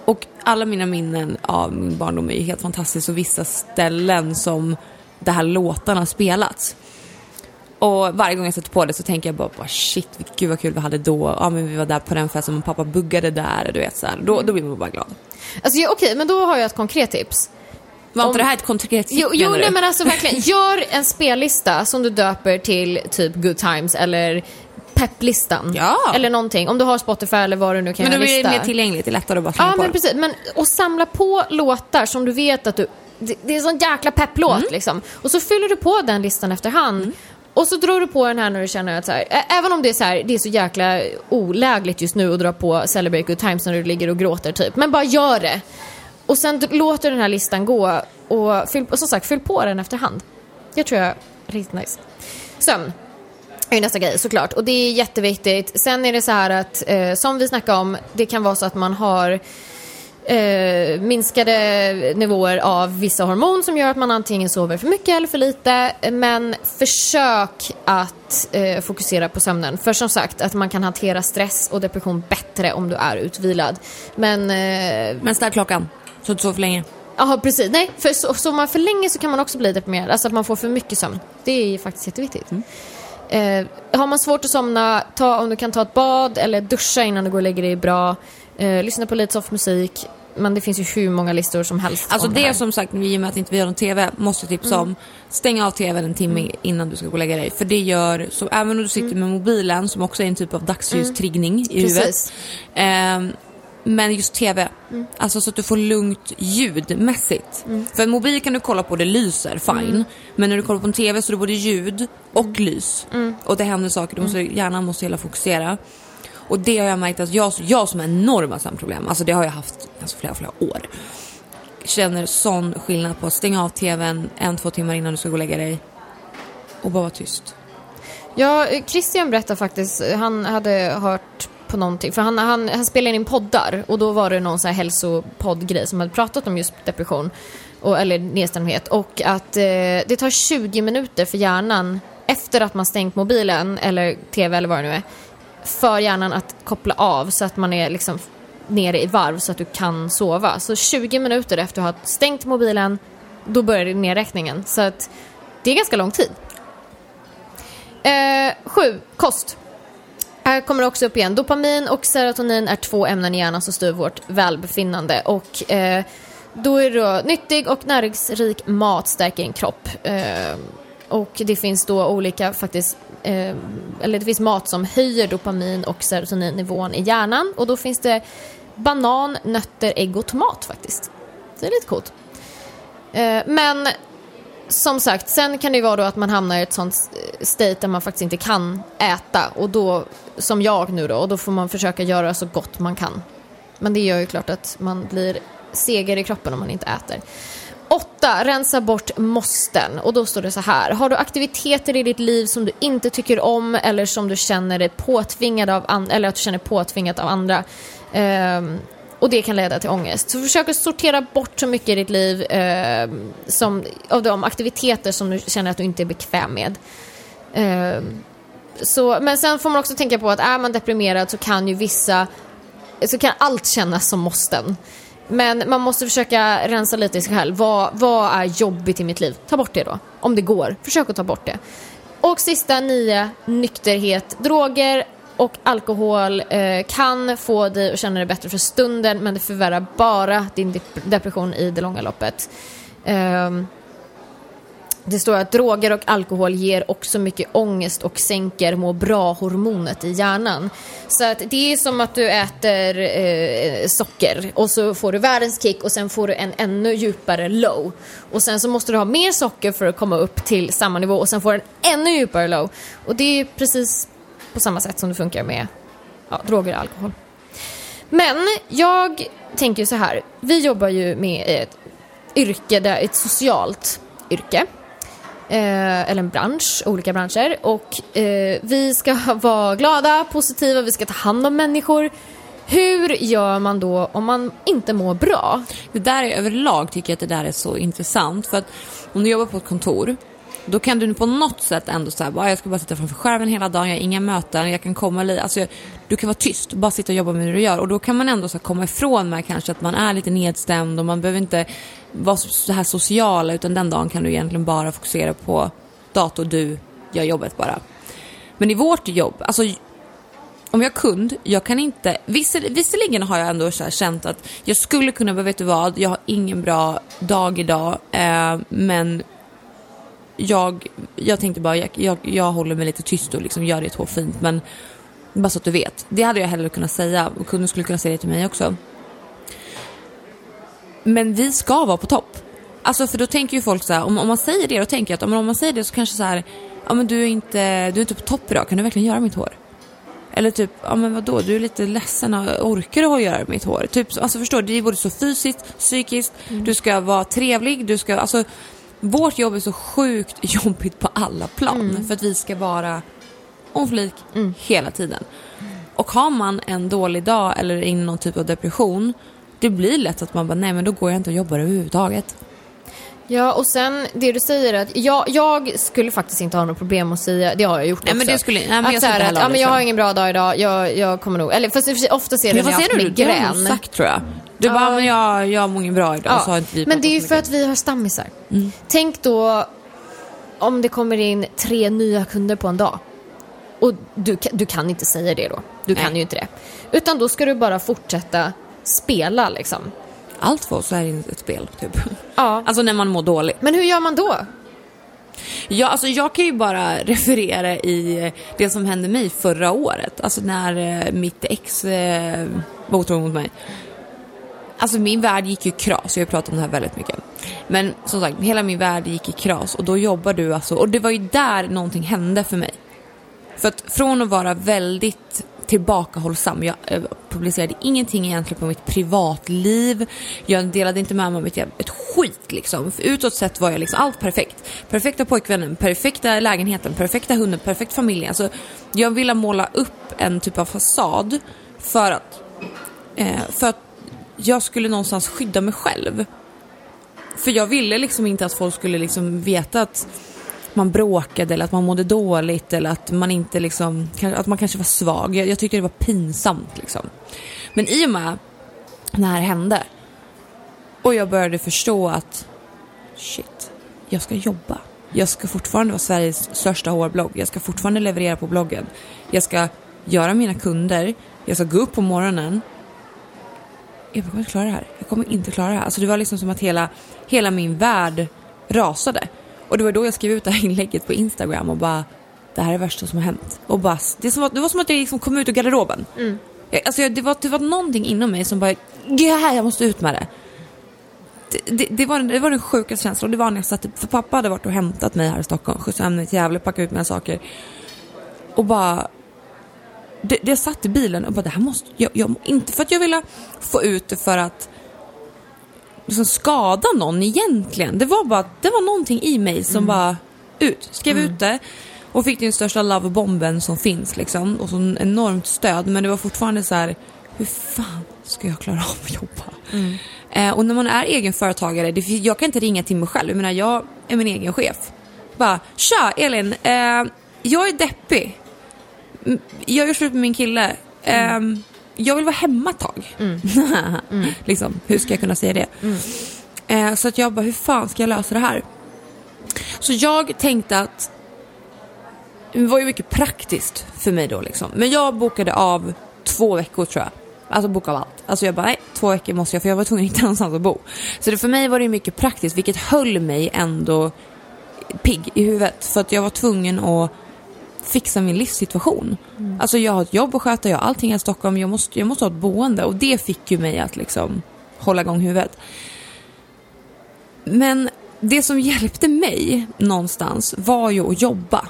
Och alla mina minnen av min barndom är ju helt fantastiskt och vissa ställen som de här låtarna har spelats. Och varje gång jag sätter på det så tänker jag bara, bara shit, gud vad kul vi hade då. Ja men vi var där på den festen och pappa buggade där. Du vet, så här. Då, då blir man bara glad. Alltså, ja, Okej, men då har jag ett konkret tips. Var Om- inte det här ett konkret Jo, jo nej, men alltså verkligen. Gör en spellista som du döper till typ Good Times eller pepplistan. Ja. Eller någonting. Om du har Spotify eller vad du nu kan Men då göra blir lista. det mer tillgängligt, det är lättare att bara slänga Ja, på men precis. Men, och samla på låtar som du vet att du... Det, det är en sån jäkla pepplåt Mm. liksom. Och så fyller du på den listan efterhand. Och så drar du på den här när du känner att så här, även om det är så här, det är så jäkla olägligt just nu att dra på Celebrate Good Times när du ligger och gråter typ. Men bara gör det. Och sen d- låter den här listan gå och, fyll, och som sagt, fyll på den efterhand. Det tror jag är riktigt nice. sömn är ju nästa grej såklart och det är jätteviktigt. Sen är det så här att eh, som vi snackade om, det kan vara så att man har eh, minskade nivåer av vissa hormon som gör att man antingen sover för mycket eller för lite. Men försök att eh, fokusera på sömnen. För som sagt, att man kan hantera stress och depression bättre om du är utvilad. Men... Eh, Men ställ klockan, så du inte sover för länge. Jaha, precis. Nej, för så, så man för länge så kan man också bli deprimerad. Alltså att man får för mycket sömn. Det är faktiskt jätteviktigt. Mm. Eh, har man svårt att somna, ta, om du kan ta ett bad eller duscha innan du går och lägger dig bra. Eh, lyssna på lite soft musik. Men det finns ju hur många listor som helst Alltså det här. som sagt, i och med att inte vi har någon TV, måste tipsa om. Stäng av TVn en timme innan du ska gå och lägga dig. För det gör, så även om du sitter med mobilen, som också är en typ av dagsljustriggning i huvudet. Precis. ehm, men just TV, alltså så att du får lugnt ljudmässigt. För en mobil kan du kolla på, det lyser, fine. Men när du kollar på en TV så är det både ljud och lys. Och det händer saker, du måste, hjärnan måste hela fokusera. Och det har jag märkt att jag, jag som har enorma sömnproblem, alltså det har jag haft alltså flera, flera år. Känner sån skillnad på att stänga av TVn en, två timmar innan du ska gå och lägga dig. Och bara vara tyst. Ja, Christian berättade faktiskt, han hade hört på någonting, för han, han, han spelade in poddar och då var det någon så här hälsopoddgrej som hade pratat om just depression, och, eller nedstämdhet och att eh, det tar 20 minuter för hjärnan efter att man stängt mobilen eller tv eller vad det nu är, för hjärnan att koppla av så att man är liksom nere i varv så att du kan sova. Så 20 minuter efter att du har stängt mobilen, då börjar nedräkningen. Så att det är ganska lång tid. Eh, sju, kost. Här kommer det också upp igen. Dopamin och serotonin är två ämnen i hjärnan som styr vårt välbefinnande. Och eh, då är det då nyttig och näringsrik mat stärker en kropp. Eh, och det finns då olika faktiskt, eh, eller det finns mat som höjer dopamin och serotoninnivån i hjärnan. Och då finns det banan, nötter, ägg och tomat faktiskt. Så det är lite coolt. Eh, men som sagt, sen kan det ju vara då att man hamnar i ett sånt state där man faktiskt inte kan äta och då, som jag nu då, och då får man försöka göra så gott man kan. Men det gör ju klart att man blir segare i kroppen om man inte äter. 8. Rensa bort måsten. Och då står det så här. Har du aktiviteter i ditt liv som du inte tycker om eller som du känner dig påtvingad av, an- eller att du känner påtvingat av andra. ehm, och det kan leda till ångest. Så försök att sortera bort så mycket i ditt liv eh, som, av de aktiviteter som du känner att du inte är bekväm med. Eh, så, men sen får man också tänka på att är man deprimerad så kan ju vissa, så kan allt kännas som måsten. Men man måste försöka rensa lite i sig själv. Vad, vad är jobbigt i mitt liv? Ta bort det då. Om det går. Försök att ta bort det. Och sista nio, nykterhet. Droger och alkohol eh, kan få dig att känna dig bättre för stunden men det förvärrar bara din dep- depression i det långa loppet. Eh, det står att droger och alkohol ger också mycket ångest och sänker må bra-hormonet i hjärnan. Så att det är som att du äter eh, socker och så får du världens kick och sen får du en ännu djupare low. Och sen så måste du ha mer socker för att komma upp till samma nivå och sen får du en ännu djupare low. Och det är precis på samma sätt som det funkar med ja, droger och alkohol. Men jag tänker så här, vi jobbar ju med ett yrke, där, ett socialt yrke. Eh, eller en bransch, olika branscher. Och eh, vi ska vara glada, positiva, vi ska ta hand om människor. Hur gör man då om man inte mår bra? Det där är överlag tycker jag att det där är så intressant. För att om du jobbar på ett kontor, då kan du på något sätt ändå säga bara jag ska bara sitta framför skärmen hela dagen, jag har inga möten, jag kan komma lite, alltså du kan vara tyst, bara sitta och jobba med det du gör. Och då kan man ändå så här, komma ifrån med kanske att man är lite nedstämd och man behöver inte vara så här sociala utan den dagen kan du egentligen bara fokusera på dator, du gör jobbet bara. Men i vårt jobb, alltså om jag är kund, jag kan inte, visserligen har jag ändå så här känt att jag skulle kunna, men vet du vad, jag har ingen bra dag idag, eh, men jag, jag tänkte bara, jag, jag, jag håller mig lite tyst och liksom gör det så fint, men bara så att du vet. Det hade jag hellre kunnat säga och kunden skulle kunna säga det till mig också. Men vi ska vara på topp. Alltså för då tänker ju folk så här, om, om man säger det, då tänker jag att om, om man säger det så kanske så här, ja men du är inte, du är inte på topp idag, kan du verkligen göra mitt hår? Eller typ, ja men vadå, du är lite ledsen, orkar du att göra mitt hår? Typ, alltså förstår du, det är både så fysiskt, psykiskt, du ska vara trevlig, du ska, alltså vårt jobb är så sjukt jobbigt på alla plan för att vi ska vara on flik hela tiden. Och har man en dålig dag eller är inne i någon typ av depression, det blir lätt att man bara, nej men då går jag inte och jobbar överhuvudtaget. Ja, och sen det du säger att jag, jag skulle faktiskt inte ha något problem att säga, det har jag gjort Nej, men också. det skulle- nej, men att jag så här att, ja, men jag har ingen bra dag idag, jag, jag kommer nog, eller fast ofta ser det när jag har haft det har du migrän. sagt tror jag. Du bara, men jag, jag mår ingen bra idag. Så har inte vi men det är ju för att vi har stammisar. Tänk då om det kommer in tre nya kunder på en dag. Och du, kan- du kan inte säga det då. Du kan Nej. ju inte det. Utan då ska du bara fortsätta spela liksom. Allt för oss är ett spel, typ. Ja. Alltså när man mår dåligt. Men hur gör man då? Ja, alltså jag kan ju bara referera i det som hände mig förra året. Alltså när eh, mitt ex eh, var otrogen mot mig. Alltså min värld gick ju kras, jag har pratat om det här väldigt mycket. Men som sagt, hela min värld gick i kras och då jobbar du alltså, och det var ju där någonting hände för mig. För att från att vara väldigt tillbakahållsam, jag eh, publicerade ingenting egentligen på mitt privatliv, jag delade inte med mig av ett, ett skit liksom. För utåt sett var jag liksom allt perfekt. Perfekta pojkvännen, perfekta lägenheten, perfekta hunden, perfekt familj. Alltså, jag ville måla upp en typ av fasad för att, eh, för att jag skulle någonstans skydda mig själv. För jag ville liksom inte att folk skulle liksom veta att man bråkade eller att man mådde dåligt eller att man inte liksom, att man kanske var svag. Jag, jag tyckte det var pinsamt liksom. Men i och med när det här hände och jag började förstå att shit, jag ska jobba. Jag ska fortfarande vara Sveriges största hårblogg. Jag ska fortfarande leverera på bloggen. Jag ska göra mina kunder. Jag ska gå upp på morgonen. Jag kommer inte klara det här. Jag kommer inte klara det här. Alltså det var liksom som att hela, hela min värld rasade. Och det var då jag skrev ut det här inlägget på Instagram och bara det här är det värsta som har hänt. Och bara, det, som att, det var som att jag liksom kom ut ur garderoben. Jag, alltså jag, det, var, det var någonting inom mig som bara, ja, jag måste ut med det. Det, det, det, var, det var den sjukaste känslan. Och det var när jag satt, för pappa hade varit och hämtat mig här i Stockholm, skjutsade hem mig till Gävle, packade ut mina saker. Och bara, det, det satt i bilen och bara, det här måste, jag, jag, inte för att jag ville få ut det för att liksom skada någon egentligen. Det var bara, det var någonting i mig som bara, ut, skrev ut det. Och fick den största lovebomben som finns liksom. Och så en enormt stöd. Men det var fortfarande så här, hur fan ska jag klara av att jobba? Eh, och när man är egenföretagare, det, fin- jag kan inte ringa till mig själv. Jag menar, jag är min egen chef. Bara, tja Elin, eh, jag är deppig. Mm, Jag gör slut med min kille. Ehm, jag vill vara hemma ett tag. liksom, hur ska jag kunna säga det? Eh, så att jag bara, hur fan ska jag lösa det här? Så jag tänkte att det var ju mycket praktiskt för mig då liksom. Men jag bokade av två veckor tror jag. Alltså boka av allt. Alltså jag bara, nej, två veckor måste jag för jag var tvungen att hitta någonstans att bo. Så det, för mig var det mycket praktiskt vilket höll mig ändå pigg i huvudet. För att jag var tvungen att fixa min livssituation. Alltså jag har ett jobb att sköta, jag har allting här i Stockholm, jag måste, jag måste ha ett boende och det fick ju mig att liksom hålla igång huvudet. Men det som hjälpte mig någonstans var ju att jobba.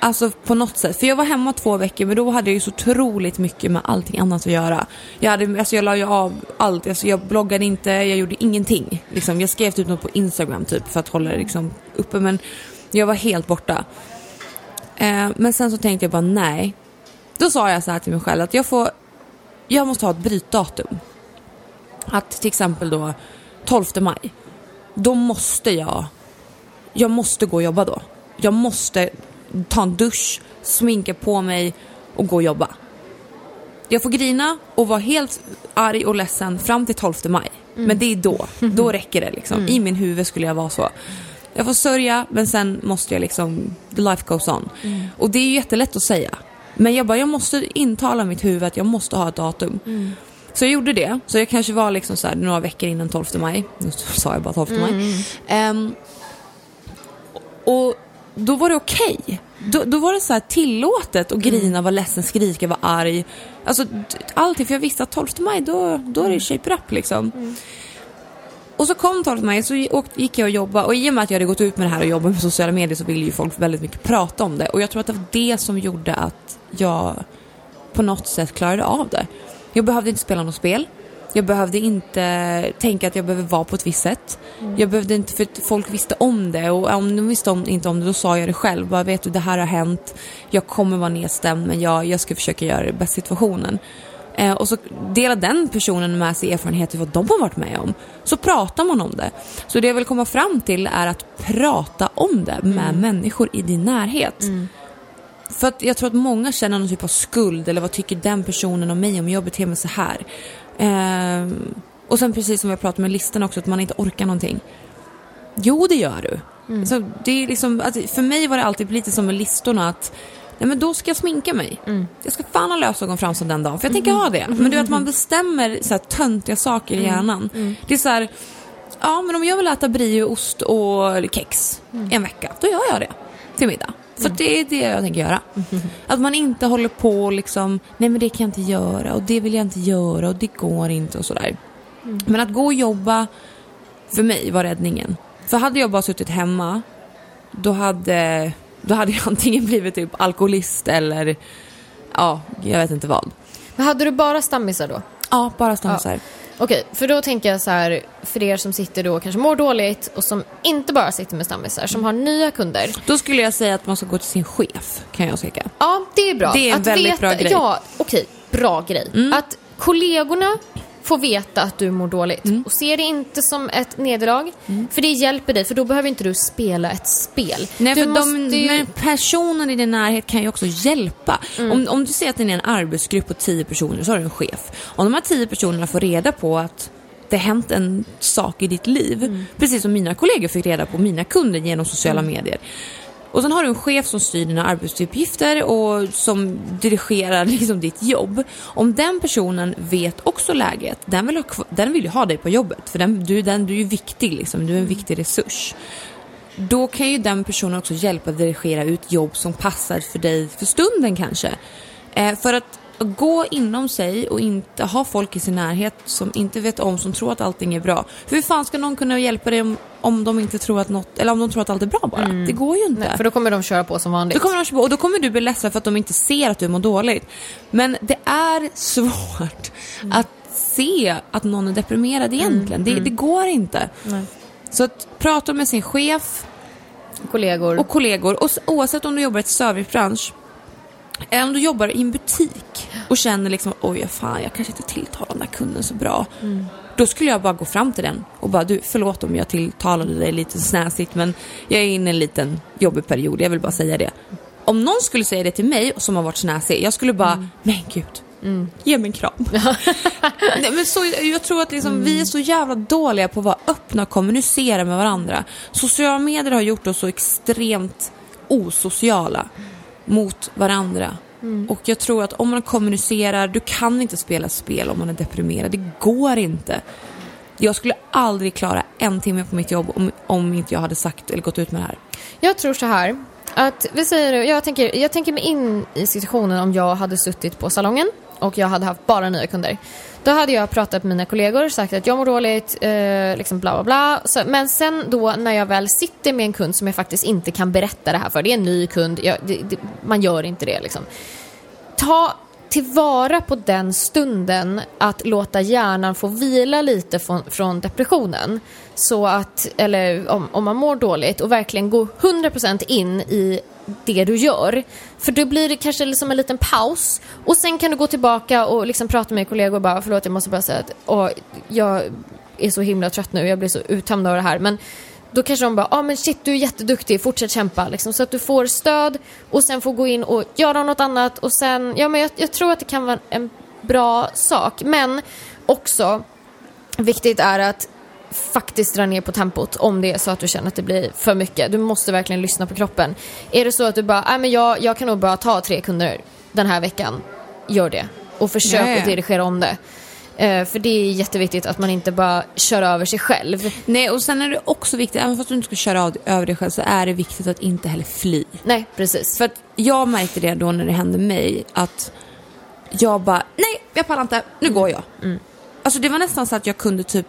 Alltså på något sätt. För jag var hemma två veckor men då hade jag ju så otroligt mycket med allting annat att göra. Jag, hade, alltså jag la ju av allt. Alltså jag bloggade inte, jag gjorde ingenting. Liksom, jag skrev typ något på Instagram typ för att hålla det liksom uppe men jag var helt borta. Eh, men sen så tänkte jag bara nej. Då sa jag så här till mig själv att jag får, jag måste ha ett brytdatum. Att till exempel då 12 maj. Då måste jag, jag måste gå och jobba då. Jag måste ta en dusch, sminka på mig och gå och jobba. Jag får grina och vara helt arg och ledsen fram till 12 maj. Men det är då. Då räcker det liksom. I min huvud skulle jag vara så. Jag får sörja men sen måste jag liksom, the life goes on. Och det är ju jättelätt att säga. Men jag bara, jag måste intala mitt huvud att jag måste ha ett datum. Så jag gjorde det. Så jag kanske var liksom så här, några veckor innan 12 maj. Nu sa jag bara 12 maj. Ehm, och då var det okej. Då, då var det så här tillåtet att grina, vara ledsen, skrika, vara arg. Alltså allting. För jag visste att 12 maj, då, då är det shape up liksom. Och så kom 12 maj, så gick jag och jobbade. Och i och med att jag hade gått ut med det här och jobbat med sociala medier så ville ju folk väldigt mycket prata om det. Och jag tror att det var det som gjorde att jag på något sätt klarade av det. Jag behövde inte spela något spel. Jag behövde inte tänka att jag behöver vara på ett visst sätt. Jag behövde inte, för folk visste om det och om de visste om, inte om det då sa jag det själv. Bara, vet du, det här har hänt. Jag kommer vara nedstämd men jag, jag ska försöka göra det bästa situationen. Eh, och så delar den personen med sig erfarenheter vad de har varit med om. Så pratar man om det. Så det jag vill komma fram till är att prata om det med människor i din närhet. För att jag tror att många känner någon typ av skuld eller vad tycker den personen om mig om jag beter mig så här. Ehm, och sen precis som vi har pratat med listan också, att man inte orkar någonting. Jo, det gör du. Så det är liksom, att för mig var det alltid lite som med listorna att Nej men då ska jag sminka mig. Jag ska fan ha lösögon framför den dagen för jag tänker ha det. Men du vet man bestämmer så här töntiga saker i hjärnan. Det är så här, ja men om jag vill äta brieost och kex en vecka, då gör jag det till middag. För det är det jag tänker göra. Att man inte håller på liksom, nej men det kan jag inte göra och det vill jag inte göra och det går inte och sådär. Men att gå och jobba, för mig var räddningen. För hade jag bara suttit hemma, då hade, då hade jag antingen blivit typ alkoholist eller, ja, jag vet inte vad. Men hade du bara stammisar då? Ja, bara stammisar. Okej, för då tänker jag så här, för er som sitter då och kanske mår dåligt och som inte bara sitter med stammisar, som har nya kunder. Då skulle jag säga att man ska gå till sin chef, kan jag säga. Ja, det är bra. Det är en att väldigt veta, bra grej. Ja, okej, bra grej. Att kollegorna får veta att du mår dåligt och ser det inte som ett nederlag. För det hjälper dig, för då behöver inte du spela ett spel. Nej, du för de, ju- men personen i din närhet kan ju också hjälpa. Om, om du säger att det är en arbetsgrupp på tio personer så har du en chef. Om de här tio personerna får reda på att det har hänt en sak i ditt liv, precis som mina kollegor fick reda på, mina kunder genom sociala medier. Och sen har du en chef som styr dina arbetsuppgifter och som dirigerar liksom ditt jobb. Om den personen vet också läget, den vill, ha, den vill ju ha dig på jobbet. För den, du, den, du är ju viktig, liksom. du är en viktig resurs då kan ju den personen också hjälpa dig dirigera ut jobb som passar för dig för stunden kanske. Eh, för att gå inom sig och inte ha folk i sin närhet som inte vet om, som tror att allting är bra. För hur fan ska någon kunna hjälpa dig om, om de inte tror att något, eller om de tror att allt är bra bara? Det går ju inte. Nej, för då kommer de köra på som vanligt. Då kommer de, köpa- och då kommer du bli ledsen för att de inte ser att du mår dåligt. Men det är svårt att se att någon är deprimerad egentligen. Det, det går inte. Nej. Så att prata med sin chef Kollegor. och kollegor, och oavsett om du jobbar i ett servicebransch eller om du jobbar i en butik och känner liksom oj fan jag kanske inte tilltalar den där kunden så bra. Då skulle jag bara gå fram till den och bara du förlåt om jag tilltalade dig lite snäsigt men jag är inne i en liten jobbig period, jag vill bara säga det. Om någon skulle säga det till mig som har varit snäsig, jag skulle bara men gud. Ge mig en kram. Nej, men så, jag tror att liksom, vi är så jävla dåliga på att vara öppna och kommunicera med varandra. Sociala medier har gjort oss så extremt osociala mot varandra. Och jag tror att om man kommunicerar, du kan inte spela spel om man är deprimerad. Det går inte. Jag skulle aldrig klara en timme på mitt jobb om, om inte jag hade sagt eller gått ut med det här. Jag tror så här. Att vi säger, jag, tänker, jag tänker mig in i situationen om jag hade suttit på salongen och jag hade haft bara nya kunder. Då hade jag pratat med mina kollegor, sagt att jag mår dåligt, eh, liksom bla bla bla. Så, men sen då när jag väl sitter med en kund som jag faktiskt inte kan berätta det här för, det är en ny kund, jag, det, det, man gör inte det liksom. Ta tillvara på den stunden att låta hjärnan få vila lite från, från depressionen. Så att, eller om, om man mår dåligt och verkligen gå 100% in i det du gör. För då blir det kanske liksom en liten paus och sen kan du gå tillbaka och liksom prata med kollegor och bara förlåt jag måste bara säga att åh, jag är så himla trött nu, jag blir så uttömd av det här. Men då kanske de bara, ja ah, men shit du är jätteduktig, fortsätt kämpa. Liksom, så att du får stöd och sen får gå in och göra något annat och sen, ja men jag, jag tror att det kan vara en bra sak. Men också viktigt är att faktiskt dra ner på tempot om det är så att du känner att det blir för mycket. Du måste verkligen lyssna på kroppen. Är det så att du bara, nej men jag, jag kan nog bara ta tre kunder den här veckan, gör det. Och försök ja. att dirigera om det. Eh, för det är jätteviktigt att man inte bara kör över sig själv. Nej, och sen är det också viktigt, även fast du inte ska köra av- över dig själv, så är det viktigt att inte heller fly. Nej, precis. För att jag märkte det då när det hände mig att jag bara, nej jag pallar inte, nu går jag. Alltså det var nästan så att jag kunde typ,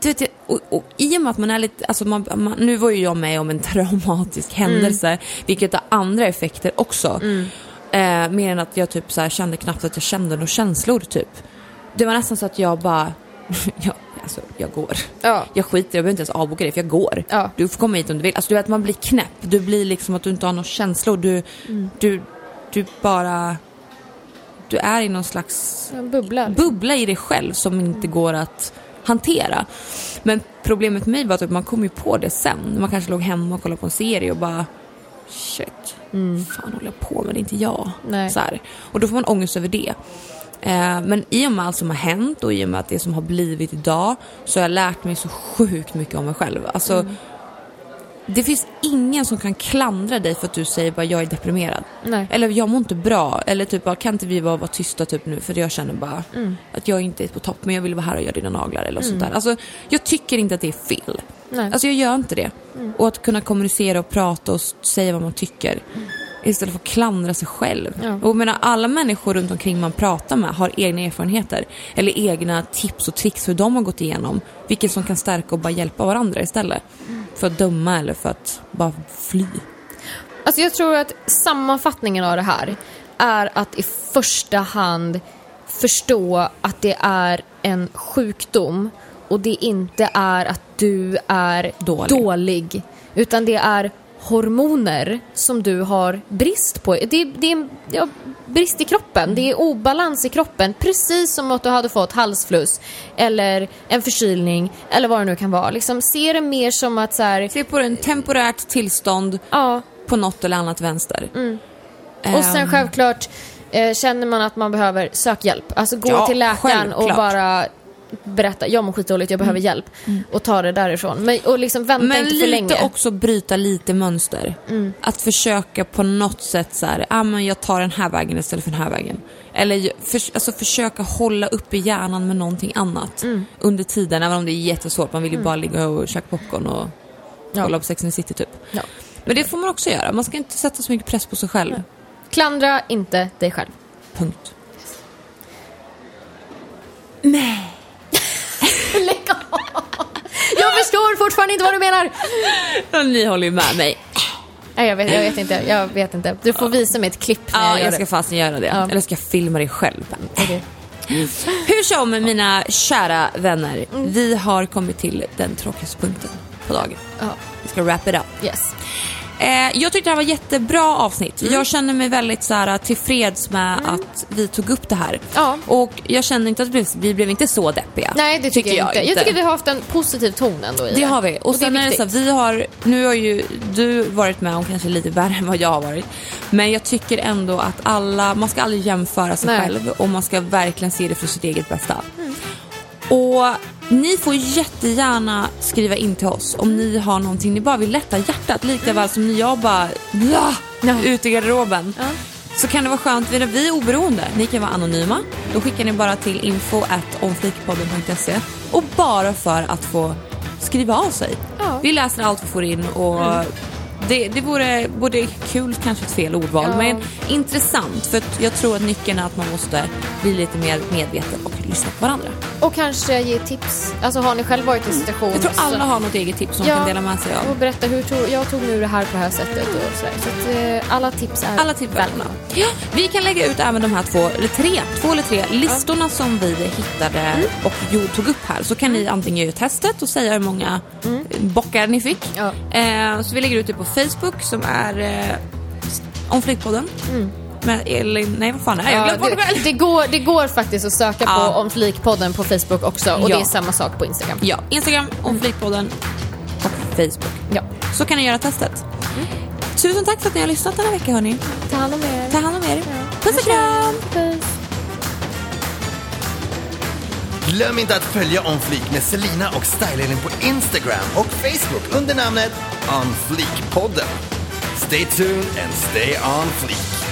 du vet, och, och i och med att man är lite, alltså man, man, nu var ju jag med om en traumatisk händelse, vilket har andra effekter också. Eh, mer än att jag typ så här kände knappt att jag kände några känslor typ. det var nästan så att jag bara, ja, alltså jag går. Ja. Jag skiter jag behöver inte ens avboka det för jag går. Ja. Du får komma hit om du vill. Alltså du vet man blir knäpp, du blir liksom att du inte har några känslor. Du, Mm. du, du bara, du är i någon slags bubbla. bubbla i dig själv som inte går att hantera. Men problemet med mig var att man kom ju på det sen. Man kanske låg hemma och kollade på en serie och bara shit, fan håller jag på med? Det är inte jag. Nej. Så här. Och då får man ångest över det. Eh, men i och med allt som har hänt och i och med att det som har blivit idag så har jag lärt mig så sjukt mycket om mig själv. Alltså, Det finns ingen som kan klandra dig för att du säger bara jag är deprimerad. Nej. Eller jag mår inte bra. Eller typ bara, kan inte vi bara vara tysta typ nu för jag känner bara Mm. att jag inte är på topp men jag vill vara här och göra dina naglar eller sånt där. Alltså jag tycker inte att det är fel. Nej. Alltså jag gör inte det. Och att kunna kommunicera och prata och säga vad man tycker. Istället för att klandra sig själv. Ja. Och jag menar, alla människor runt omkring man pratar med har egna erfarenheter. Eller egna tips och tricks hur de har gått igenom. Vilket som kan stärka och bara hjälpa varandra istället. För att döma eller för att bara fly. Alltså jag tror att sammanfattningen av det här är att i första hand förstå att det är en sjukdom och det inte är att du är Dålig. dålig utan det är hormoner som du har brist på. Det, det är ja, brist i kroppen, det är obalans i kroppen precis som att du hade fått halsfluss eller en förkylning eller vad det nu kan vara. Liksom, se det mer som att så här, Se på en temporärt tillstånd ja, på något eller annat vänster. Och sen Ehm, självklart eh, känner man att man behöver sök hjälp. Alltså gå Ja, till läkaren och självklart. bara berätta, jag mår skitdåligt, jag behöver hjälp. Och ta det därifrån. Men, och liksom vänta Men inte för lite länge. Mm. också bryta lite mönster. Att försöka på något sätt så här, ah, men jag tar den här vägen istället för den här vägen. Eller för, alltså försöka hålla upp i hjärnan med någonting annat Mm. under tiden, även om det är jättesvårt. Man vill ju bara ligga och käka popcorn och Ja. kolla på Sex and the City typ. Ja. Men det får man också göra. Man ska inte sätta så mycket press på sig själv. Klandra inte dig själv. Punkt. Lägg av! Jag förstår fortfarande inte vad du menar. Ni håller ju med mig. Nej, jag vet, jag vet inte. Jag vet inte. Du får visa mig ett klipp när Ja, jag gör jag ska det. fasen göra det. Ja. Eller ska jag filma det själv. Okej. Hur som mina kära vänner, Mm. vi har kommit till den tråkigaste punkten på dagen. Ja, Vi ska wrap it up. yes. Eh, jag tyckte det här var jättebra avsnitt. Mm. Jag känner mig väldigt så här, tillfreds med att vi tog upp det här. Ja. Och jag känner inte att vi blev, vi blev inte så deppiga. Nej, det tycker, jag, inte. Jag tycker vi har haft en positiv ton ändå i Det har vi. Och, Och det är sen är det så här, vi har, nu har ju du varit med om kanske lite värre än vad jag har varit. Men jag tycker ändå att alla, man ska aldrig jämföra sig Nej. själv och man ska verkligen se det för sitt eget bästa. Och ni får jättegärna skriva in till oss om ni har någonting ni bara vill lätta hjärtat. Lika väl som när jag bara bla, Ja. ut i garderoben. Ja. Så kan det vara skönt, vi vi är oberoende. Ni kan vara anonyma. Då skickar ni bara till info omflikpodden.se och bara för att få skriva av sig. Ja. Vi läser allt vi får in och det, det vore både kul, kanske ett fel ordval, Ja. men intressant. För jag tror att nyckeln är att man måste bli lite mer medveten och lyssna på varandra. Och kanske ge tips. Alltså har ni själv varit i en situation Jag tror alla så- har något eget tips som de kan dela med sig av. Och berätta hur tog, jag tog nu det här på det här sättet och sådär. Så att, eh, alla tips är Alla tips välkomna. Ja, vi kan lägga ut även de här två, eller tre, två eller tre listorna som vi hittade Mm. och tog upp här. Så kan ni antingen göra testet och säga hur många Mm. bockar ni fick. Ja. Eh, så vi lägger ut det på Facebook som är eh, om Flickpodden. Med Elin, nej vad fan är det? Jag Mm. Ja, bort det det, går, det går faktiskt att söka Ja. på om Flikpodden på Facebook också och Ja. det är samma sak på Instagram. Ja, Instagram om Flickpodden och Facebook. Ja. Så kan ni göra testet. Tusen tack för att ni har lyssnat den här veckan hörni. Ta hand om er. Ta hand om er. Puss och kram! Glöm inte att följa On Fleek med Selina och Style på Instagram och Facebook under namnet On Fleek-podden. Stay tuned and stay on fleek.